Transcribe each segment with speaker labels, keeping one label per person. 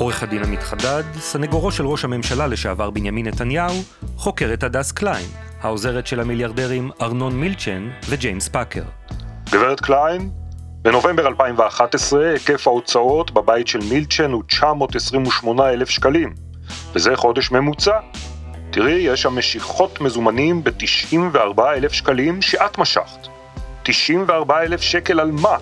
Speaker 1: עורך הדין עמית חדד, סנגורו של ראש הממשלה לשעבר בנימין נתניהו, חוקרת הדס קליין, העוזרת של המיליארדרים ארנון מילצ'ן וג'יימס פאקר.
Speaker 2: גברת קליין, בנובמבר 2011 היקף ההוצאות בבית של מילצ'ן הוא 928 אלף שקלים, וזה חודש ממוצע. תראי, יש שם משיכות מזומנים ב-94 אלף שקלים שאת משכת. 94 אלף שקל על מה?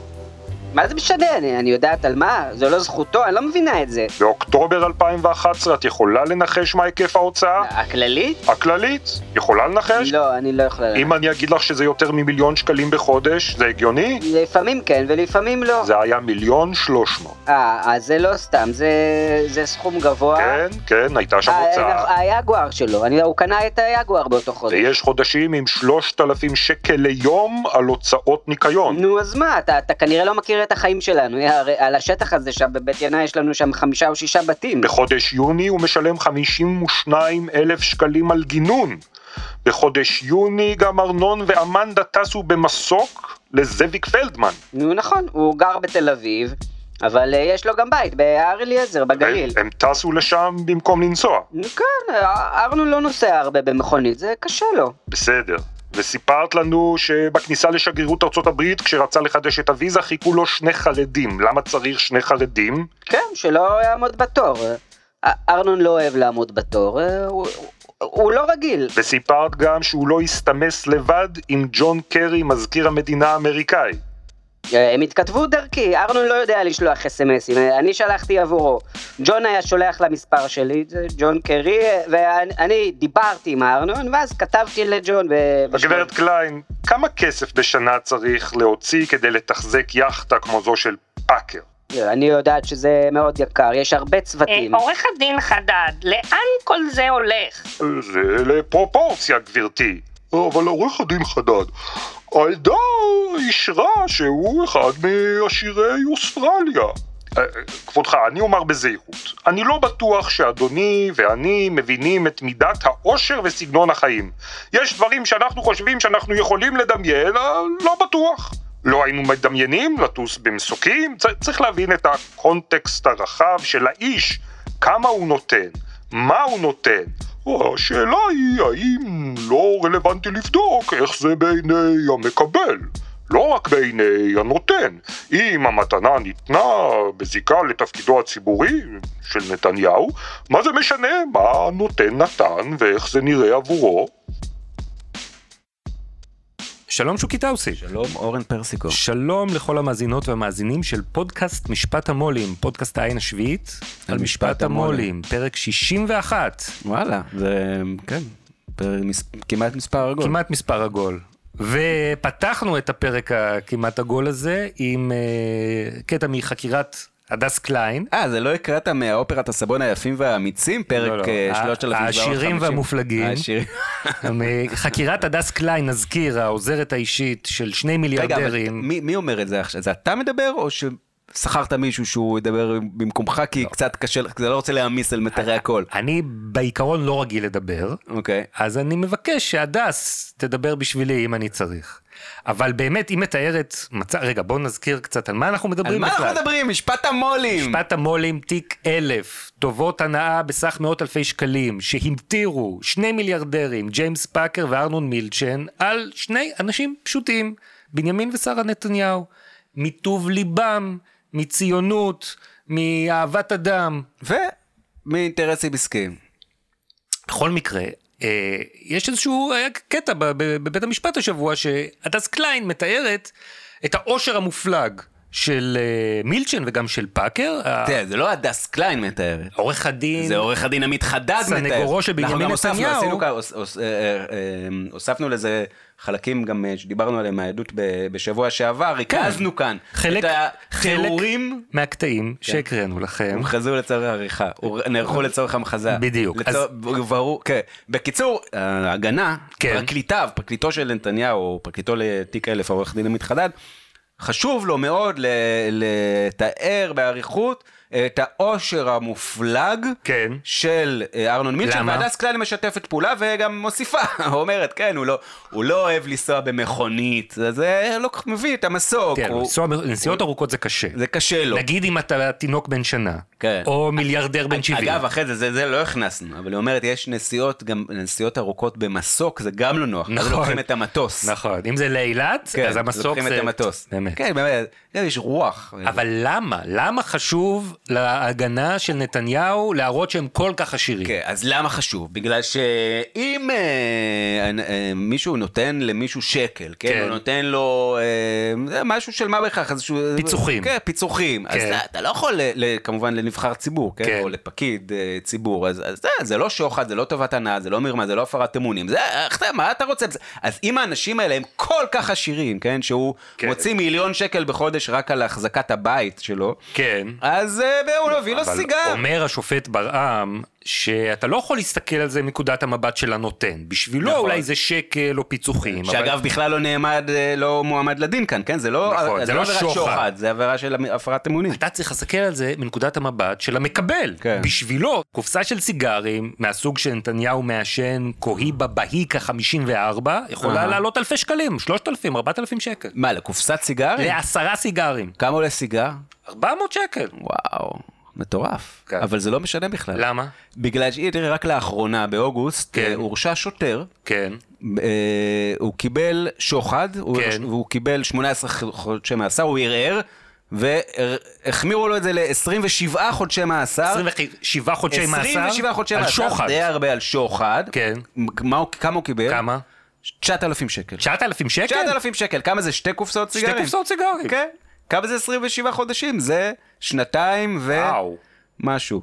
Speaker 3: מה זה משנה? אני, אני יודעת על מה? זו לא זכותו? אני לא מבינה את זה.
Speaker 2: באוקטובר 2011 את יכולה לנחש מה היקף ההוצאה?
Speaker 3: הכללית?
Speaker 2: הכללית? יכולה לנחש?
Speaker 3: לא, אני לא יכולה.
Speaker 2: אם אני אגיד לך שזה יותר ממיליון שקלים בחודש, זה הגיוני?
Speaker 3: לפעמים כן ולפעמים לא.
Speaker 2: זה היה מיליון שלוש מאות.
Speaker 3: אה, אז זה לא סתם, זה, זה סכום גבוה.
Speaker 2: כן, כן, הייתה שם
Speaker 3: ה-
Speaker 2: הוצאה.
Speaker 3: היגואר שלו, אני, הוא קנה את היגואר באותו חודש.
Speaker 2: ויש חודשים עם שלושת אלפים שקל ליום על הוצאות ניקיון.
Speaker 3: נו, אז מה, אתה, אתה כנראה לא מכיר את החיים שלנו. הרי על השטח הזה שם בבית ינאי יש לנו שם חמישה או שישה בתים.
Speaker 2: בחודש יוני הוא משלם 52 אלף שקלים על גינון. בחודש יוני גם ארנון ואמנדה טסו במסוק לזאביק פלדמן.
Speaker 3: נו, נכון, הוא גר בתל אביב, אבל אה, יש לו גם בית בהר אליעזר בגליל.
Speaker 2: הם, הם טסו לשם במקום לנסוע.
Speaker 3: כן, אה, ארנו לא נוסע הרבה במכונית, זה קשה לו.
Speaker 2: בסדר. וסיפרת לנו שבכניסה לשגרירות ארצות הברית, כשרצה לחדש את הוויזה, חיכו לו שני חרדים. למה צריך שני חרדים?
Speaker 3: כן, שלא יעמוד בתור. אה, ארנון לא אוהב לעמוד בתור, אה, הוא, הוא לא רגיל.
Speaker 2: וסיפרת גם שהוא לא הסתמס לבד עם ג'ון קרי, מזכיר המדינה האמריקאי.
Speaker 3: הם התכתבו דרכי, ארנון לא יודע לשלוח אס.אם.אסים, אני שלחתי עבורו. ג'ון היה שולח למספר שלי, זה ג'ון קרי, ואני דיברתי עם ארנון, ואז כתבתי לג'ון.
Speaker 2: הגברת קליין, כמה כסף בשנה צריך להוציא כדי לתחזק יכטה כמו זו של פאקר?
Speaker 3: אני יודעת שזה מאוד יקר, יש הרבה צוותים.
Speaker 4: אה, עורך הדין חדד, לאן כל זה הולך?
Speaker 2: זה לפרופורציה, גברתי. אבל עורך הדין חדד, העדה אישרה שהוא אחד מעשירי אוסטרליה. אה, כבודך, אני אומר בזהירות, אני לא בטוח שאדוני ואני מבינים את מידת העושר וסגנון החיים. יש דברים שאנחנו חושבים שאנחנו יכולים לדמיין, אה, לא בטוח. לא היינו מדמיינים לטוס במסוקים, צריך להבין את הקונטקסט הרחב של האיש, כמה הוא נותן, מה הוא נותן. השאלה היא האם לא רלוונטי לבדוק איך זה בעיני המקבל. לא רק בעיני הנותן. אם המתנה ניתנה בזיקה לתפקידו הציבורי של נתניהו, מה זה משנה מה הנותן נתן ואיך זה נראה עבורו?
Speaker 1: שלום שוקי טאוסי.
Speaker 5: שלום אורן פרסיקו.
Speaker 1: שלום לכל המאזינות והמאזינים של פודקאסט משפט המו"לים, פודקאסט העין השביעית, על משפט המו"לים, פרק 61,
Speaker 5: וואלה, זה כן, פר- מס- כמעט מספר עגול.
Speaker 1: כמעט מספר עגול. ופתחנו את הפרק הכמעט עגול הזה עם אה, קטע מחקירת הדס קליין.
Speaker 5: אה, זה לא הקראה מאופרת הסבון היפים והאמיצים,
Speaker 1: לא, לא,
Speaker 5: פרק אה,
Speaker 1: ה-
Speaker 5: 3750.
Speaker 1: העשירים והמופלגים.
Speaker 5: העשירים.
Speaker 1: חקירת הדס קליין, נזכיר, העוזרת האישית של שני
Speaker 5: רגע, אבל
Speaker 1: מיליארדרים.
Speaker 5: מי מי אומר את זה עכשיו? זה אתה מדבר או ששכרת מישהו שהוא ידבר במקומך כי קצת קשה, לך, כי אתה לא רוצה להעמיס על מיתרי הקול.
Speaker 1: אני בעיקרון לא רגיל לדבר,
Speaker 5: אוקיי.
Speaker 1: אז אני מבקש שהדס תדבר בשבילי אם אני צריך. אבל באמת, היא מתארת מצב, רגע, בואו נזכיר קצת על מה אנחנו מדברים
Speaker 5: על מה
Speaker 1: בכלל.
Speaker 5: אנחנו מדברים? משפט המו"לים.
Speaker 1: משפט המו"לים תיק אלף, טובות הנאה בסך מאות אלפי שקלים, שהמטירו שני מיליארדרים, ג'יימס פאקר וארנון מילצ'ן, על שני אנשים פשוטים, בנימין ושרה נתניהו, מטוב ליבם, מציונות, מאהבת אדם.
Speaker 5: ומאינטרסים עסקיים.
Speaker 1: בכל מקרה, יש איזשהו היה קטע בבית המשפט השבוע שהדס קליין מתארת את העושר המופלג של אה, מילצ'ן וגם של פאקר.
Speaker 5: תראה, זה לא הדס קליין מתארת.
Speaker 1: עורך הדין,
Speaker 5: זה עורך הדין עמית חדד מתאר.
Speaker 1: סנגורו של בנימין
Speaker 5: הוספנו,
Speaker 1: נתניהו.
Speaker 5: אה, אה, הוספנו לזה חלקים גם שדיברנו עליהם מהעדות בשבוע שעבר, ריכזנו כאן
Speaker 1: חלק-
Speaker 5: את
Speaker 1: חלק
Speaker 5: התיאורים.
Speaker 1: מהקטעים שהקראנו לכם.
Speaker 5: הומחזו לצורך העריכה, נערכו לצורך המחזה.
Speaker 1: בדיוק,
Speaker 5: כן. בקיצור, ההגנה,
Speaker 1: כן.
Speaker 5: פרקליטיו, פרקליטו של נתניהו, פרקליטו לתיק אלף, העורך דין עמית חדד, חשוב לו מאוד לתאר באריכות את העושר המופלג
Speaker 1: כן.
Speaker 5: של אה, ארנון מילצ'ן? והדס קליין משתפת פעולה וגם מוסיפה, אומרת, כן, הוא לא, הוא לא אוהב לנסוע במכונית, זה לא כל כך מביא את המסוק,
Speaker 1: תראה,
Speaker 5: הוא-
Speaker 1: לנסוע- נסיעות ארוכות זה קשה.
Speaker 5: זה קשה לו.
Speaker 1: נגיד אם אתה תינוק בן שנה,
Speaker 5: כן.
Speaker 1: או מיליארדר בן 70.
Speaker 5: אגב, אחרי זה, זה, זה לא הכנסנו, אבל היא אומרת, יש נסיעות, גם נסיעות ארוכות במסוק, זה גם לא נוח. אז
Speaker 1: נכון.
Speaker 5: לוקחים את המטוס.
Speaker 1: נכון, אם זה לאילת,
Speaker 5: כן,
Speaker 1: אז המסוק
Speaker 5: לוקחים
Speaker 1: זה...
Speaker 5: את המטוס.
Speaker 1: באמת.
Speaker 5: כן, באמת, כן, יש רוח.
Speaker 1: אבל למה? למה חשוב להגנה של נתניהו להראות שהם כל כך עשירים?
Speaker 5: כן, אז למה חשוב? בגלל שאם אה, אה, מישהו נותן למישהו שקל, כן,
Speaker 1: כן.
Speaker 5: או נותן לו אה, משהו של מה בכך, איזשהו...
Speaker 1: פיצוחים.
Speaker 5: כן, פיצוחים. אז
Speaker 1: כן.
Speaker 5: אתה, אתה לא יכול, ל, ל, כמובן, לנבחר ציבור, כן,
Speaker 1: כן.
Speaker 5: או לפקיד אה, ציבור, אז, אז זה, זה לא שוחד, זה לא טובת הנאה, זה לא מרמה, זה לא הפרת אמונים, זה, אתה- מה אתה רוצה? אז אם האנשים האלה הם כל כך עשירים, כן, שהוא
Speaker 1: כן.
Speaker 5: מוציא מיליון שקל בחודש רק על החזקת הבית שלו,
Speaker 1: כן.
Speaker 5: אז אה, הוא מביא לו
Speaker 1: אבל
Speaker 5: סיגר.
Speaker 1: אומר השופט ברעם שאתה לא יכול להסתכל על זה מנקודת המבט של הנותן. בשבילו
Speaker 5: נכון.
Speaker 1: אולי זה שקל או פיצוחים. אבל-
Speaker 5: שאגב בכלל לא נעמד, אה, לא מועמד לדין כאן, כן? זה לא,
Speaker 1: נכון, זה לא
Speaker 5: עבירת
Speaker 1: שוחד.
Speaker 5: זה עבירה של הפרת אמונים.
Speaker 1: אתה צריך להסתכל על זה מנקודת המבט של המקבל.
Speaker 5: כן.
Speaker 1: בשבילו, קופסה של סיגרים מהסוג שנתניהו מעשן, קוהיבה בהיקה 54, יכולה
Speaker 5: אהה.
Speaker 1: לעלות אלפי שקלים, 3,000, 4,000 שקל.
Speaker 5: מה, לקופסת סיגרים?
Speaker 1: לעשרה סיגרים.
Speaker 5: כמה עולה סיגר?
Speaker 1: 400 שקל.
Speaker 5: וואו, מטורף.
Speaker 1: כן.
Speaker 5: אבל זה לא משנה בכלל.
Speaker 1: למה?
Speaker 5: בגלל ש... תראה, רק לאחרונה, באוגוסט,
Speaker 1: כן.
Speaker 5: אה, הורשע שוטר.
Speaker 1: כן.
Speaker 5: אה, הוא קיבל שוחד, הוא-
Speaker 1: כן.
Speaker 5: והוא קיבל 18 חודשי מאסר, הוא ערער, והחמירו לו את זה ל-27 חודשי מאסר.
Speaker 1: 27 חודשי מאסר
Speaker 5: 27 חודשי
Speaker 1: על
Speaker 5: מאסר,
Speaker 1: שוחד.
Speaker 5: די הרבה על שוחד.
Speaker 1: כן.
Speaker 5: מה הוא- כמה הוא קיבל?
Speaker 1: כמה?
Speaker 5: 9,000 שקל.
Speaker 1: 9,000 שקל?
Speaker 5: 9,000 שקל, כמה זה? שתי קופסאות
Speaker 1: שתי
Speaker 5: סיגרים?
Speaker 1: קופסאות סיגרים.
Speaker 5: כן. כמה זה 27 חודשים? זה שנתיים
Speaker 1: וואו.
Speaker 5: ומשהו.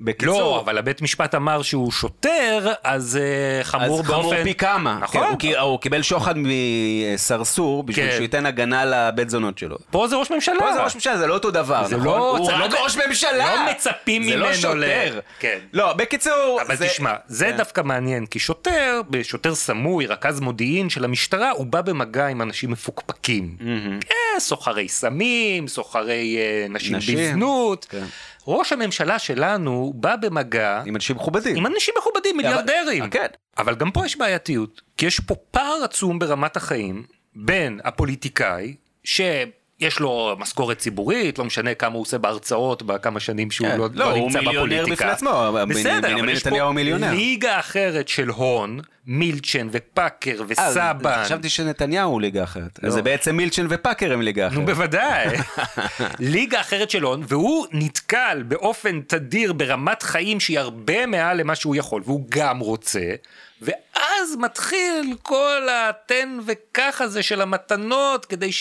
Speaker 5: בקיצור,
Speaker 1: לא, אבל הבית משפט אמר שהוא שוטר, אז אה, חמור
Speaker 5: אז
Speaker 1: באופן...
Speaker 5: חמור פי כמה.
Speaker 1: נכון.
Speaker 5: כן, הוא, הוא קיבל שוחד מסרסור בשביל
Speaker 1: כן.
Speaker 5: שהוא ייתן הגנה לבית זונות שלו.
Speaker 1: פה זה ראש ממשלה.
Speaker 5: פה זה ראש ממשלה, זה לא אותו דבר,
Speaker 1: זה
Speaker 5: נכון?
Speaker 1: לא-
Speaker 5: הוא
Speaker 1: זה
Speaker 5: רק
Speaker 1: לא-
Speaker 5: ראש ממשלה.
Speaker 1: לא מצפים
Speaker 5: זה לא
Speaker 1: ממנו
Speaker 5: שוטר.
Speaker 1: ל- כן.
Speaker 5: לא, בקיצור...
Speaker 1: אבל
Speaker 5: זה-
Speaker 1: תשמע, זה
Speaker 5: כן.
Speaker 1: דווקא מעניין, כי שוטר, שוטר סמוי, רכז מודיעין של המשטרה, הוא בא במגע עם אנשים מפוקפקים. כן, סוחרי סמים, סוחרי אה, נשים
Speaker 5: נשים.
Speaker 1: בזנות.
Speaker 5: כן.
Speaker 1: ראש הממשלה שלנו בא במגע
Speaker 5: עם אנשים מכובדים.
Speaker 1: עם אנשים מכובדים, מיליארדרים.
Speaker 5: כן.
Speaker 1: אבל גם פה יש בעייתיות, כי יש פה פער עצום ברמת החיים בין הפוליטיקאי, שיש לו משכורת ציבורית, לא משנה כמה הוא עושה בהרצאות בכמה שנים שהוא
Speaker 5: כן.
Speaker 1: לא,
Speaker 5: לא,
Speaker 1: לא
Speaker 5: הוא
Speaker 1: נמצא
Speaker 5: מיליונר
Speaker 1: בפוליטיקה.
Speaker 5: בפני עצמו,
Speaker 1: בסדר,
Speaker 5: בנימין
Speaker 1: אבל יש
Speaker 5: נתניהו
Speaker 1: פה
Speaker 5: מיליונר.
Speaker 1: ליגה אחרת של הון, מילצ'ן ופאקר
Speaker 5: אה,
Speaker 1: וסבן.
Speaker 5: חשבתי שנתניהו הוא ליגה אחרת.
Speaker 1: לא.
Speaker 5: אז זה בעצם מילצ'ן ופאקר הם ליגה
Speaker 1: נו
Speaker 5: אחרת.
Speaker 1: בוודאי, ליגה אחרת של הון, והוא נתקל באופן תדיר ברמת חיים שהיא הרבה מעל למה שהוא יכול, והוא גם רוצה, ואז מתחיל כל התן וקח הזה של המתנות, כדי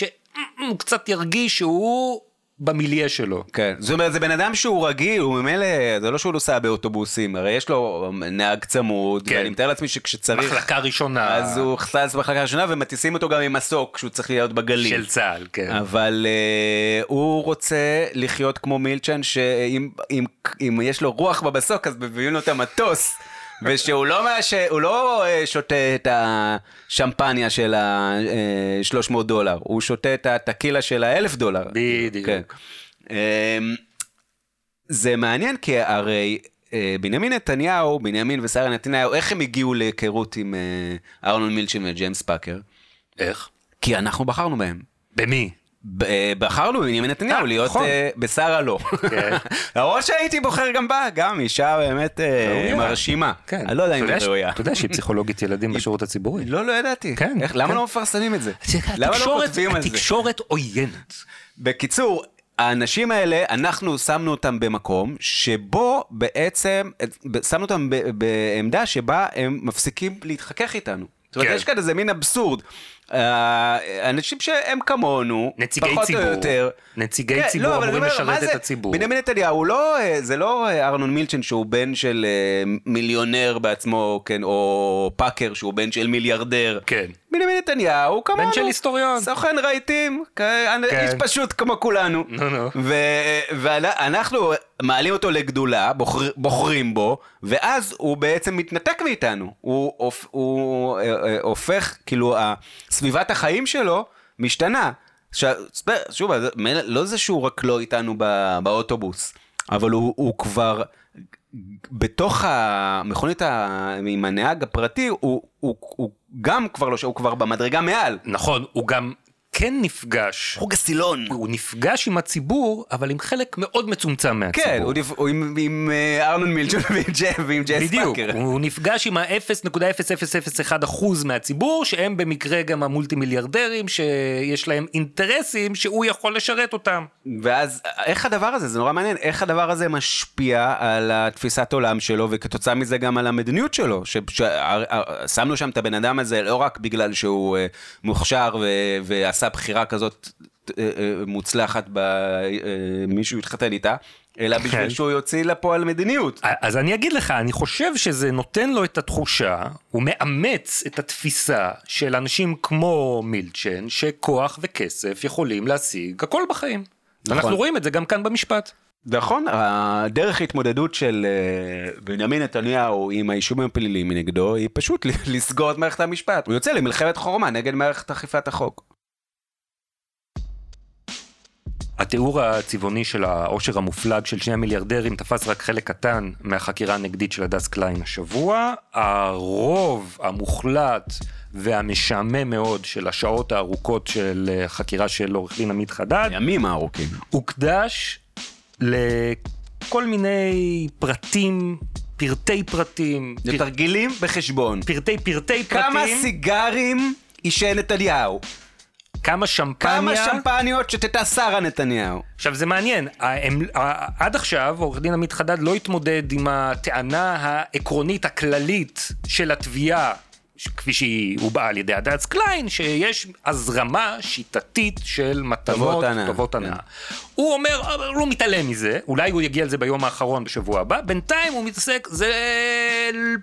Speaker 1: שהוא קצת ירגיש שהוא במיליה שלו.
Speaker 5: כן, זאת אומרת, זה בן אדם שהוא רגיל, הוא ממילא, זה לא שהוא נוסע באוטובוסים, הרי יש לו נהג צמוד,
Speaker 1: כן.
Speaker 5: ואני מתאר לעצמי שכשצריך,
Speaker 1: מחלקה ראשונה
Speaker 5: אז הוא נכנס במחלקה ראשונה ומטיסים אותו גם עם מסוק כשהוא צריך להיות בגליל.
Speaker 1: של צה"ל, כן.
Speaker 5: אבל uh, הוא רוצה לחיות כמו מילצ'ן, שאם אם, אם יש לו רוח במסוק אז מביאים לו את המטוס. ושהוא לא, מאש... הוא לא אה, שותה את השמפניה של ה-300 דולר, הוא שותה את הטקילה של ה-1000 דולר.
Speaker 1: בדיוק.
Speaker 5: כן. אמ, זה מעניין כי הרי אה, בנימין נתניהו, בנימין ושרה נתניהו, איך הם הגיעו להיכרות עם אה, ארנון מילצ'ן וג'יימס פאקר?
Speaker 1: איך?
Speaker 5: כי אנחנו בחרנו בהם.
Speaker 1: במי?
Speaker 5: אה, בחרנו בנימין נתניהו
Speaker 1: אה,
Speaker 5: להיות בשרה לא. למרות שהייתי בוחר גם בה, גם אישה באמת אה. מרשימה.
Speaker 1: כן.
Speaker 5: אני לא יודע אם היא
Speaker 1: ש-
Speaker 5: ראויה.
Speaker 1: אתה יודע שהיא פסיכולוגית ילדים בשירות הציבורי.
Speaker 5: לא, לא ידעתי.
Speaker 1: כן,
Speaker 5: למה
Speaker 1: כן.
Speaker 5: לא מפרסמים את זה? למה לא כותבים על זה?
Speaker 1: התקשורת עוינת.
Speaker 5: בקיצור, האנשים האלה, אנחנו שמנו אותם במקום שבו בעצם, שמנו אותם בעמדה שבה הם מפסיקים להתחכך איתנו. זאת אומרת. יש כאן איזה מין אבסורד. אה, אנשים שהם כמונו,
Speaker 1: נציגי
Speaker 5: פחות
Speaker 1: ציבור.
Speaker 5: או יותר.
Speaker 1: נציגי
Speaker 5: כן,
Speaker 1: ציבור
Speaker 5: לא,
Speaker 1: אמורים
Speaker 5: אומר,
Speaker 1: לשרת את הציבור.
Speaker 5: בנימין נתניהו הוא לא, אה, זה לא אה, ארנון מילצ'ן שהוא בן של מיליונר בעצמו, כן, או פאקר שהוא בן של מיליארדר.
Speaker 1: כן.
Speaker 5: בנימין נתניהו הוא כמונו.
Speaker 1: בן של היסטוריון.
Speaker 5: סוכן רהיטים, כן,
Speaker 1: כן.
Speaker 5: איש פשוט כמו כולנו.
Speaker 1: נו, נו.
Speaker 5: ואנחנו מעלים אותו לגדולה, בוחר, בוחרים בו, ואז הוא בעצם מתנתק מאיתנו. הוא, הוא אה, אה, הופך, כאילו, סביבת החיים שלו משתנה. ש- שוב, לא זה שהוא רק לא איתנו בא- באוטובוס, אבל הוא, הוא כבר... בתוך המכונית ה- עם הנהג הפרטי, הוא, הוא, הוא גם כבר לא, הוא כבר במדרגה מעל.
Speaker 1: נכון, הוא גם כן נפגש.
Speaker 5: חוג הסילון.
Speaker 1: הוא נפגש עם הציבור, אבל עם חלק מאוד מצומצם מהציבור.
Speaker 5: כן, הוא, נפ... הוא עם, עם אה, ארנון מילצ'ון ועם ג'ף ועם ג'ס
Speaker 1: בדיוק. הוא נפגש עם ה-0.0001% מהציבור, שהם במקרה גם המולטי מיליארדרים, שיש להם אינטרסים שהוא יכול לשרת אותם.
Speaker 5: ואז איך הדבר הזה, זה נורא מעניין, איך הדבר הזה משפיע על התפיסת עולם שלו, וכתוצאה מזה גם על המדיניות שלו. ש... ש... שמנו שם את הבן אדם הזה לא רק בגלל שהוא אה, מוכשר ו... ועשה בחירה כזאת אה, אה, מוצלחת במישהו התחתן איתה, אלא בשביל
Speaker 1: כן.
Speaker 5: שהוא יוציא לפועל מדיניות.
Speaker 1: אז אני אגיד לך, אני חושב שזה נותן לו את התחושה, הוא מאמץ את התפיסה של אנשים כמו מילצ'ן, שכוח וכסף יכולים להשיג הכל בחיים.
Speaker 5: נכון.
Speaker 1: אנחנו רואים את זה גם כאן במשפט.
Speaker 5: נכון, הדרך התמודדות של אה, בנימין נתניהו עם האישומים הפליליים מנגדו היא פשוט לסגור את מערכת המשפט. הוא יוצא למלחמת חורמה נגד מערכת אכיפת החוק.
Speaker 1: התיאור הצבעוני של העושר המופלג של שני המיליארדרים תפס רק חלק קטן מהחקירה הנגדית של הדס קליין השבוע. הרוב המוחלט והמשעמם מאוד של השעות הארוכות של אה, חקירה של עורך דין עמית חדד
Speaker 5: הימים הארוכים.
Speaker 1: הוקדש לכל מיני פרטים, פרטי פרטים,
Speaker 5: זה
Speaker 1: פר...
Speaker 5: תרגילים בחשבון.
Speaker 1: פרטי פרטי
Speaker 5: כמה
Speaker 1: פרטים,
Speaker 5: סיגרים עישן נתניהו?
Speaker 1: כמה
Speaker 5: כמה
Speaker 1: שמפניה.
Speaker 5: שמפניות שתתה שרה נתניהו?
Speaker 1: עכשיו זה מעניין, הם, עד עכשיו עורך דין עמית חדד לא התמודד עם הטענה העקרונית הכללית של התביעה, כפי שהיא הובעה על ידי הדס קליין, שיש הזרמה שיטתית של מתנות,
Speaker 5: טובות הנאה, כן.
Speaker 1: הוא אומר, הוא מתעלם מזה, אולי הוא יגיע לזה ביום האחרון בשבוע הבא, בינתיים הוא מתעסק, זה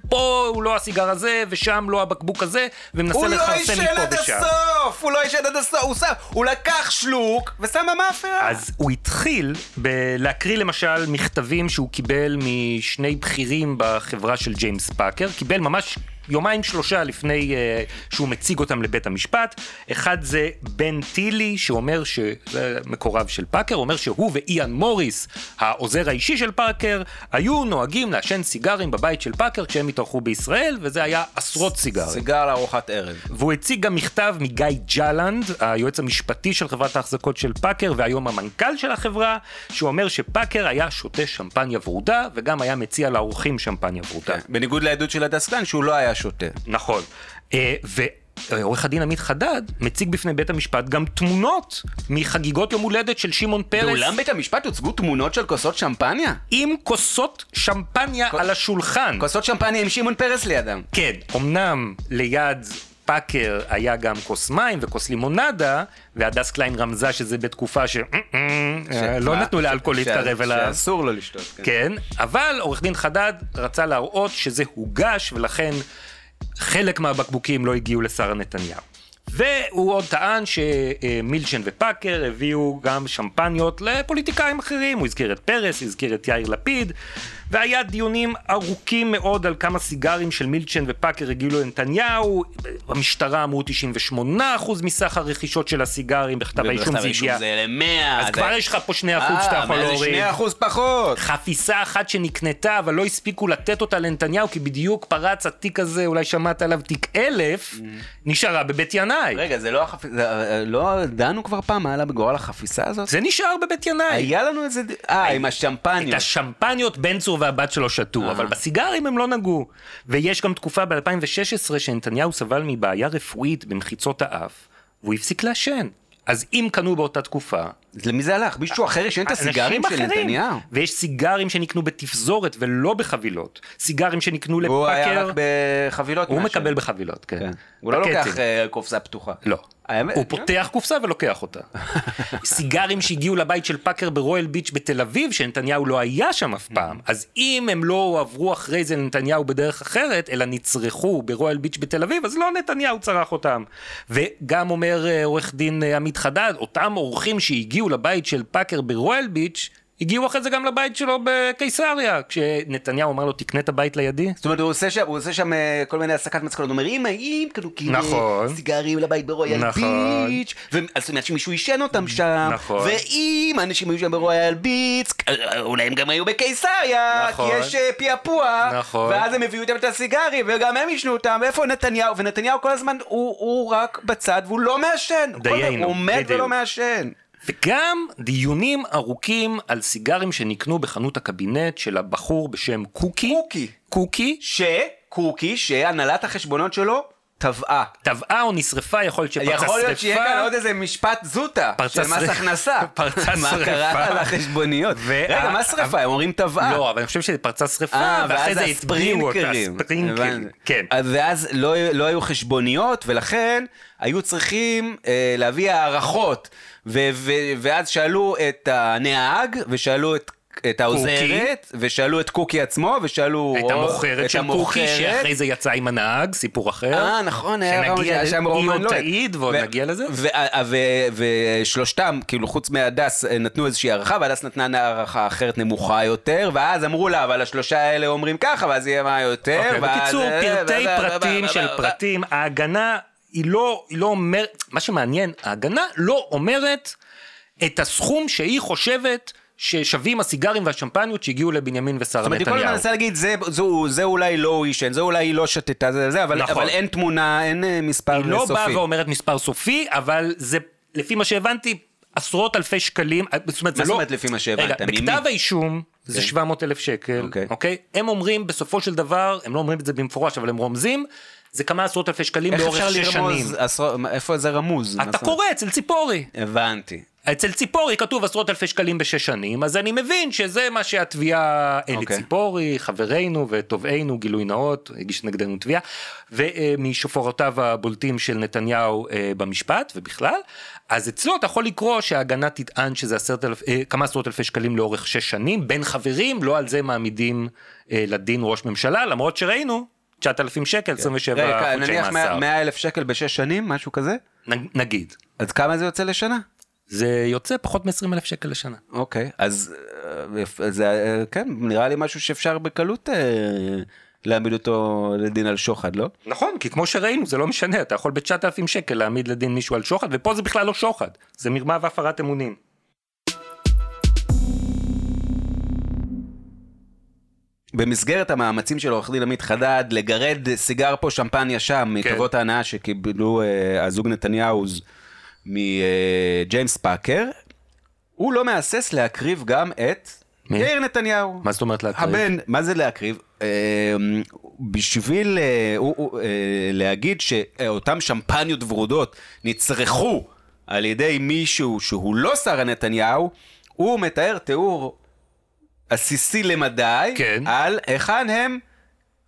Speaker 1: פה הוא לא הסיגר הזה, ושם לא הבקבוק הזה, ומנסה
Speaker 5: הוא לא
Speaker 1: לכרסם
Speaker 5: עישן
Speaker 1: מפה
Speaker 5: עד
Speaker 1: ושם.
Speaker 5: הסוף! הוא לא עישן עד הסוף! הוא שם- הוא לקח שלוק ושם במאפרה!
Speaker 1: אז הוא התחיל בלהקריא למשל מכתבים שהוא קיבל משני בכירים בחברה של ג'יימס פאקר, קיבל ממש יומיים שלושה לפני אה, שהוא מציג אותם לבית המשפט. אחד זה בן טילי שאומר שזה מקורב של פאקר, אומר שהוא ואיאן מוריס, העוזר האישי של פאקר, היו נוהגים לעשן סיגרים בבית של פאקר כשהם התארחו בישראל, וזה היה עשרות סיגרים.
Speaker 5: סיגר לארוחת ערב.
Speaker 1: והוא הציג גם מכתב מגיא ג'לנד, היועץ המשפטי של חברת ההחזקות של פאקר והיום המנכ"ל של החברה, שהוא אומר שפאקר היה שותה שמפניה ורודה וגם היה מציע לאורחים שמפניה ורודה.
Speaker 5: בניגוד לעדות של הדס קליין שהוא לא היה שותה.
Speaker 1: נכון. אה, ועורך הדין עמית חדד מציג בפני בית המשפט גם תמונות מחגיגות יום הולדת של שמעון פרס.
Speaker 5: באולם בית המשפט הוצגו תמונות של כוסות שמפניה?
Speaker 1: עם כוסות שמפניה על השולחן.
Speaker 5: כוסות שמפניה עם שמעון פרס לידם.
Speaker 1: כן, אמנם ליד פאקר היה גם כוס מים וכוס לימונדה, והדס קליין רמזה שזה בתקופה ש... אה, לא
Speaker 5: מה?
Speaker 1: נתנו לאלכוהול להתקרב אליו.
Speaker 5: שאסור לו לשתות. כן.
Speaker 1: כן, אבל עורך דין חדד רצה להראות שזה הוגש, ולכן חלק מהבקבוקים לא הגיעו לשרה נתניהו. והוא עוד טען שמילצ'ן ופאקר הביאו גם שמפניות לפוליטיקאים אחרים, הוא הזכיר את פרס, הזכיר את יאיר לפיד, והיה דיונים ארוכים מאוד על כמה סיגרים של מילצ'ן ופאקר הגיעו לנתניהו, במשטרה אמרו 98% מסך הרכישות של הסיגרים, בכתב האישום זה הגיע,
Speaker 5: זה למאה.
Speaker 1: אז כבר יש לך פה 2% שאתה יכול להוריד.
Speaker 5: אה, זה 2% פחות?
Speaker 1: חפיסה אחת שנקנתה, אבל לא הספיקו לתת אותה לנתניהו, כי בדיוק פרץ התיק הזה, אולי שמעת עליו, תיק אלף, נשארה בבית ינאי.
Speaker 5: רגע, זה לא החפיסה, לא דנו כבר פעם מה עלה בגורל החפיסה הזאת?
Speaker 1: זה נשאר בבית ינאי.
Speaker 5: היה לנו איזה... אה, עם
Speaker 1: את
Speaker 5: השמפניות.
Speaker 1: השמפניות בן צור והבת שלו שתו,
Speaker 5: אה.
Speaker 1: אבל בסיגרים הם לא נגעו. ויש גם תקופה ב-2016 שנתניהו סבל מבעיה רפואית במחיצות האף, והוא הפסיק לעשן. אז אם קנו באותה תקופה,
Speaker 5: למי זה הלך? מישהו אחר ישן את הסיגרים של. נתניהו.
Speaker 1: ויש סיגרים שנקנו בתפזורת ולא בחבילות. סיגרים שנקנו
Speaker 5: הוא היה
Speaker 1: לפאקר,
Speaker 5: רק בחבילות.
Speaker 1: הוא. מקבל בחבילות, כן.
Speaker 5: כן. הוא לא. לוקח אה, קופסה פתוחה.
Speaker 1: לא. הוא פותח קופסה ולוקח אותה. סיגרים שהגיעו לבית של פאקר ברויאל ביץ' בתל אביב, שנתניהו לא היה שם אף פעם. אז אם הם לא עברו אחרי זה לנתניהו בדרך אחרת, אלא נצרכו ברויאל ביץ' בתל אביב, אז לא נתניהו צרך אותם. וגם אומר אה, עורך דין אה, עמית חדד, אותם אורחים שהגיעו לבית של פאקר ברויאל ביץ', הגיעו אחרי זה גם לבית שלו בקיסריה, כשנתניהו אמר לו תקנה את הבית לידי.
Speaker 5: זאת אומרת, הוא עושה שם, הוא עושה שם אה, כל מיני הסקת מסקנות, הוא אומר, אם האם קנו כאילו
Speaker 1: נכון.
Speaker 5: סיגרים לבית ברויאל
Speaker 1: נכון.
Speaker 5: ביץ', זאת אומרת שמישהו עישן אותם שם,
Speaker 1: נכון.
Speaker 5: ואם אנשים היו שם ברויאל ביץ', אולי הם גם היו בקיסריה,
Speaker 1: נכון.
Speaker 5: כי יש אה, פעפוע,
Speaker 1: נכון.
Speaker 5: ואז הם הביאו איתם את הסיגרים, וגם הם עישנו אותם, ואיפה נתניהו? ונתניהו כל הזמן, הוא הוא רק בצד, והוא לא מעשן,
Speaker 1: דיינו,
Speaker 5: הוא עומד. ולא מעשן.
Speaker 1: וגם דיונים ארוכים על סיגרים שנקנו בחנות הקבינט של הבחור בשם קוקי.
Speaker 5: קוקי.
Speaker 1: קוקי.
Speaker 5: שקוקי, שהנהלת החשבונות שלו, טבעה.
Speaker 1: טבעה או נשרפה, יכול להיות שפרצה שרפה.
Speaker 5: יכול להיות שיהיה כאן עוד איזה משפט זוטה של מס. הכנסה.
Speaker 1: פרצה
Speaker 5: מה
Speaker 1: שרפה.
Speaker 5: קרה על החשבוניות?
Speaker 1: ו-
Speaker 5: רגע, מה שרפה? הם אומרים טבעה.
Speaker 1: לא, אבל אני חושב שזה פרצה שרפה,
Speaker 5: אה,
Speaker 1: ואחרי זה.
Speaker 5: הספרינקרים.
Speaker 1: ספרינקרים.
Speaker 5: הבנתי.
Speaker 1: כן.
Speaker 5: אז- ואז לא, לא היו חשבוניות, ולכן היו צריכים אה, להביא הערכות. ו- ו- ואז שאלו את הנהג, ושאלו את... את העוזרת, ושאלו את קוקי עצמו, ושאלו...
Speaker 1: את
Speaker 5: או-
Speaker 1: המוכרת של קוקי. שאחרי זה יצאה עם הנהג, סיפור אחר.
Speaker 5: אה, נכון, היה רעיון
Speaker 1: שנגיע,
Speaker 5: שהיה שם
Speaker 1: היא
Speaker 5: רומן
Speaker 1: עוד. תעיד ועוד נגיע לזה.
Speaker 5: ו- ו- ושלושתם, כאילו חוץ מהדס, אה, נתנו איזושהי הערכה, והדס נתנה הערכה אחרת נמוכה יותר, ואז אמרו לה, אבל השלושה האלה אומרים ככה, ואז יהיה מה יותר,
Speaker 1: אוקיי,
Speaker 5: ואז...
Speaker 1: בקיצור,
Speaker 5: אה,
Speaker 1: פרטי פרטים של פרטים, ההגנה היא לא, היא לא אומרת, מה שמעניין, ההגנה לא אומרת את הסכום שהיא חושבת ששווים הסיגרים והשמפניות שהגיעו לבנימין ושרה
Speaker 5: זאת אומרת, היא כל הזמן
Speaker 1: נתניהו.
Speaker 5: מנסה להגיד, זה- זו- זה אולי לא הוא עישן, זה אולי היא לא שתתה, זה זה, אבל
Speaker 1: נכון.
Speaker 5: אבל אין תמונה, אין אה, מספר
Speaker 1: היא לא
Speaker 5: סופי.
Speaker 1: באה ואומרת מספר סופי, אבל זה, לפי מה שהבנתי, עשרות אלפי שקלים, זאת אומרת, זה
Speaker 5: מה
Speaker 1: לא...
Speaker 5: זאת אומרת לפי מה שהבנת?
Speaker 1: רגע? בכתב האישום זה 700 אלף שקל,
Speaker 5: אוקיי.
Speaker 1: אוקיי? הם אומרים בסופו של דבר, הם לא אומרים את זה במפורש, אבל הם רומזים, זה כמה עשרות אלפי שקלים לאורך שש שנים.
Speaker 5: עשרות- איפה זה רמוז?
Speaker 1: אתה? קורא אצל ציפורי.
Speaker 5: הבנתי.
Speaker 1: אצל ציפורי כתוב עשרות אלפי שקלים בשש שנים, אז אני מבין שזה מה שהתביעה, אלי
Speaker 5: אוקיי.
Speaker 1: ציפורי, חברינו ותובענו, גילוי נאות, הגיש נגדנו תביעה, ומשופרותיו הבולטים של נתניהו אה, במשפט ובכלל, אז אצלו אתה יכול לקרוא שההגנה תטען שזה עשרת אלף, אה, כמה עשרות אלפי שקלים לאורך שש שנים, בין חברים, לא על זה מעמידים אה, לדין ראש ממשלה, למרות שראינו, 9,000 שקל, 27
Speaker 5: רגע,
Speaker 1: חודשי
Speaker 5: נניח
Speaker 1: מאסר.
Speaker 5: 100 אלף שקל בשש שנים, משהו כזה?
Speaker 1: נגיד.
Speaker 5: אז כמה זה יוצא לשנה?
Speaker 1: זה יוצא פחות מ-20 אלף שקל לשנה.
Speaker 5: אוקיי, אז אה, זה, אה, כן, נראה לי משהו שאפשר בקלות אה, להעמיד אותו לדין על שוחד, לא?
Speaker 1: נכון, כי כמו שראינו, זה לא משנה, אתה יכול ב-9,000 שקל להעמיד לדין מישהו על שוחד, ופה זה בכלל לא שוחד, זה מרמה והפרת אמונים.
Speaker 5: במסגרת המאמצים של עורך דין עמית חדד לגרד סיגר פה שמפניה שם מטובות ההנאה שקיבלו אה, הזוג נתניהוז מג'יימס פאקר, הוא לא מהסס להקריב גם את
Speaker 1: מי?
Speaker 5: יאיר נתניהו.
Speaker 1: מה זאת אומרת להקריב?
Speaker 5: הבן, מה זה להקריב? אה, בשביל אה, הוא- הוא, אה, להגיד שאותם שמפניות ורודות נצרכו על ידי מישהו שהוא לא שרה נתניהו, הוא מתאר תיאור עסיסי למדי
Speaker 1: כן.
Speaker 5: על היכן הם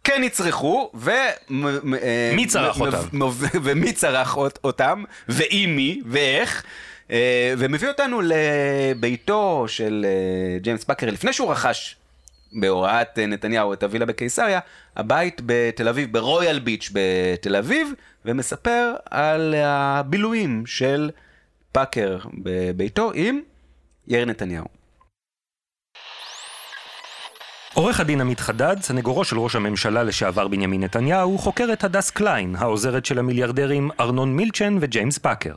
Speaker 5: כן נצרכו, ו... אה,
Speaker 1: מי צרך
Speaker 5: מ-
Speaker 1: אותם?
Speaker 5: ומי צרך אות- אותם, ועם מי, ואיך. אה, ומביא אותנו לביתו של אה, ג'יימס פאקר, לפני שהוא רכש בהוראת נתניהו את הווילה בקיסריה, הבית בתל אביב, ברויאל ביץ' בתל אביב, ומספר על הבילויים של פאקר בביתו עם יאיר נתניהו.
Speaker 1: עורך הדין עמית חדד, סנגורו של ראש הממשלה לשעבר בנימין נתניהו, חוקר את הדס קליין, העוזרת של המיליארדרים ארנון מילצ'ן וג'יימס פאקר.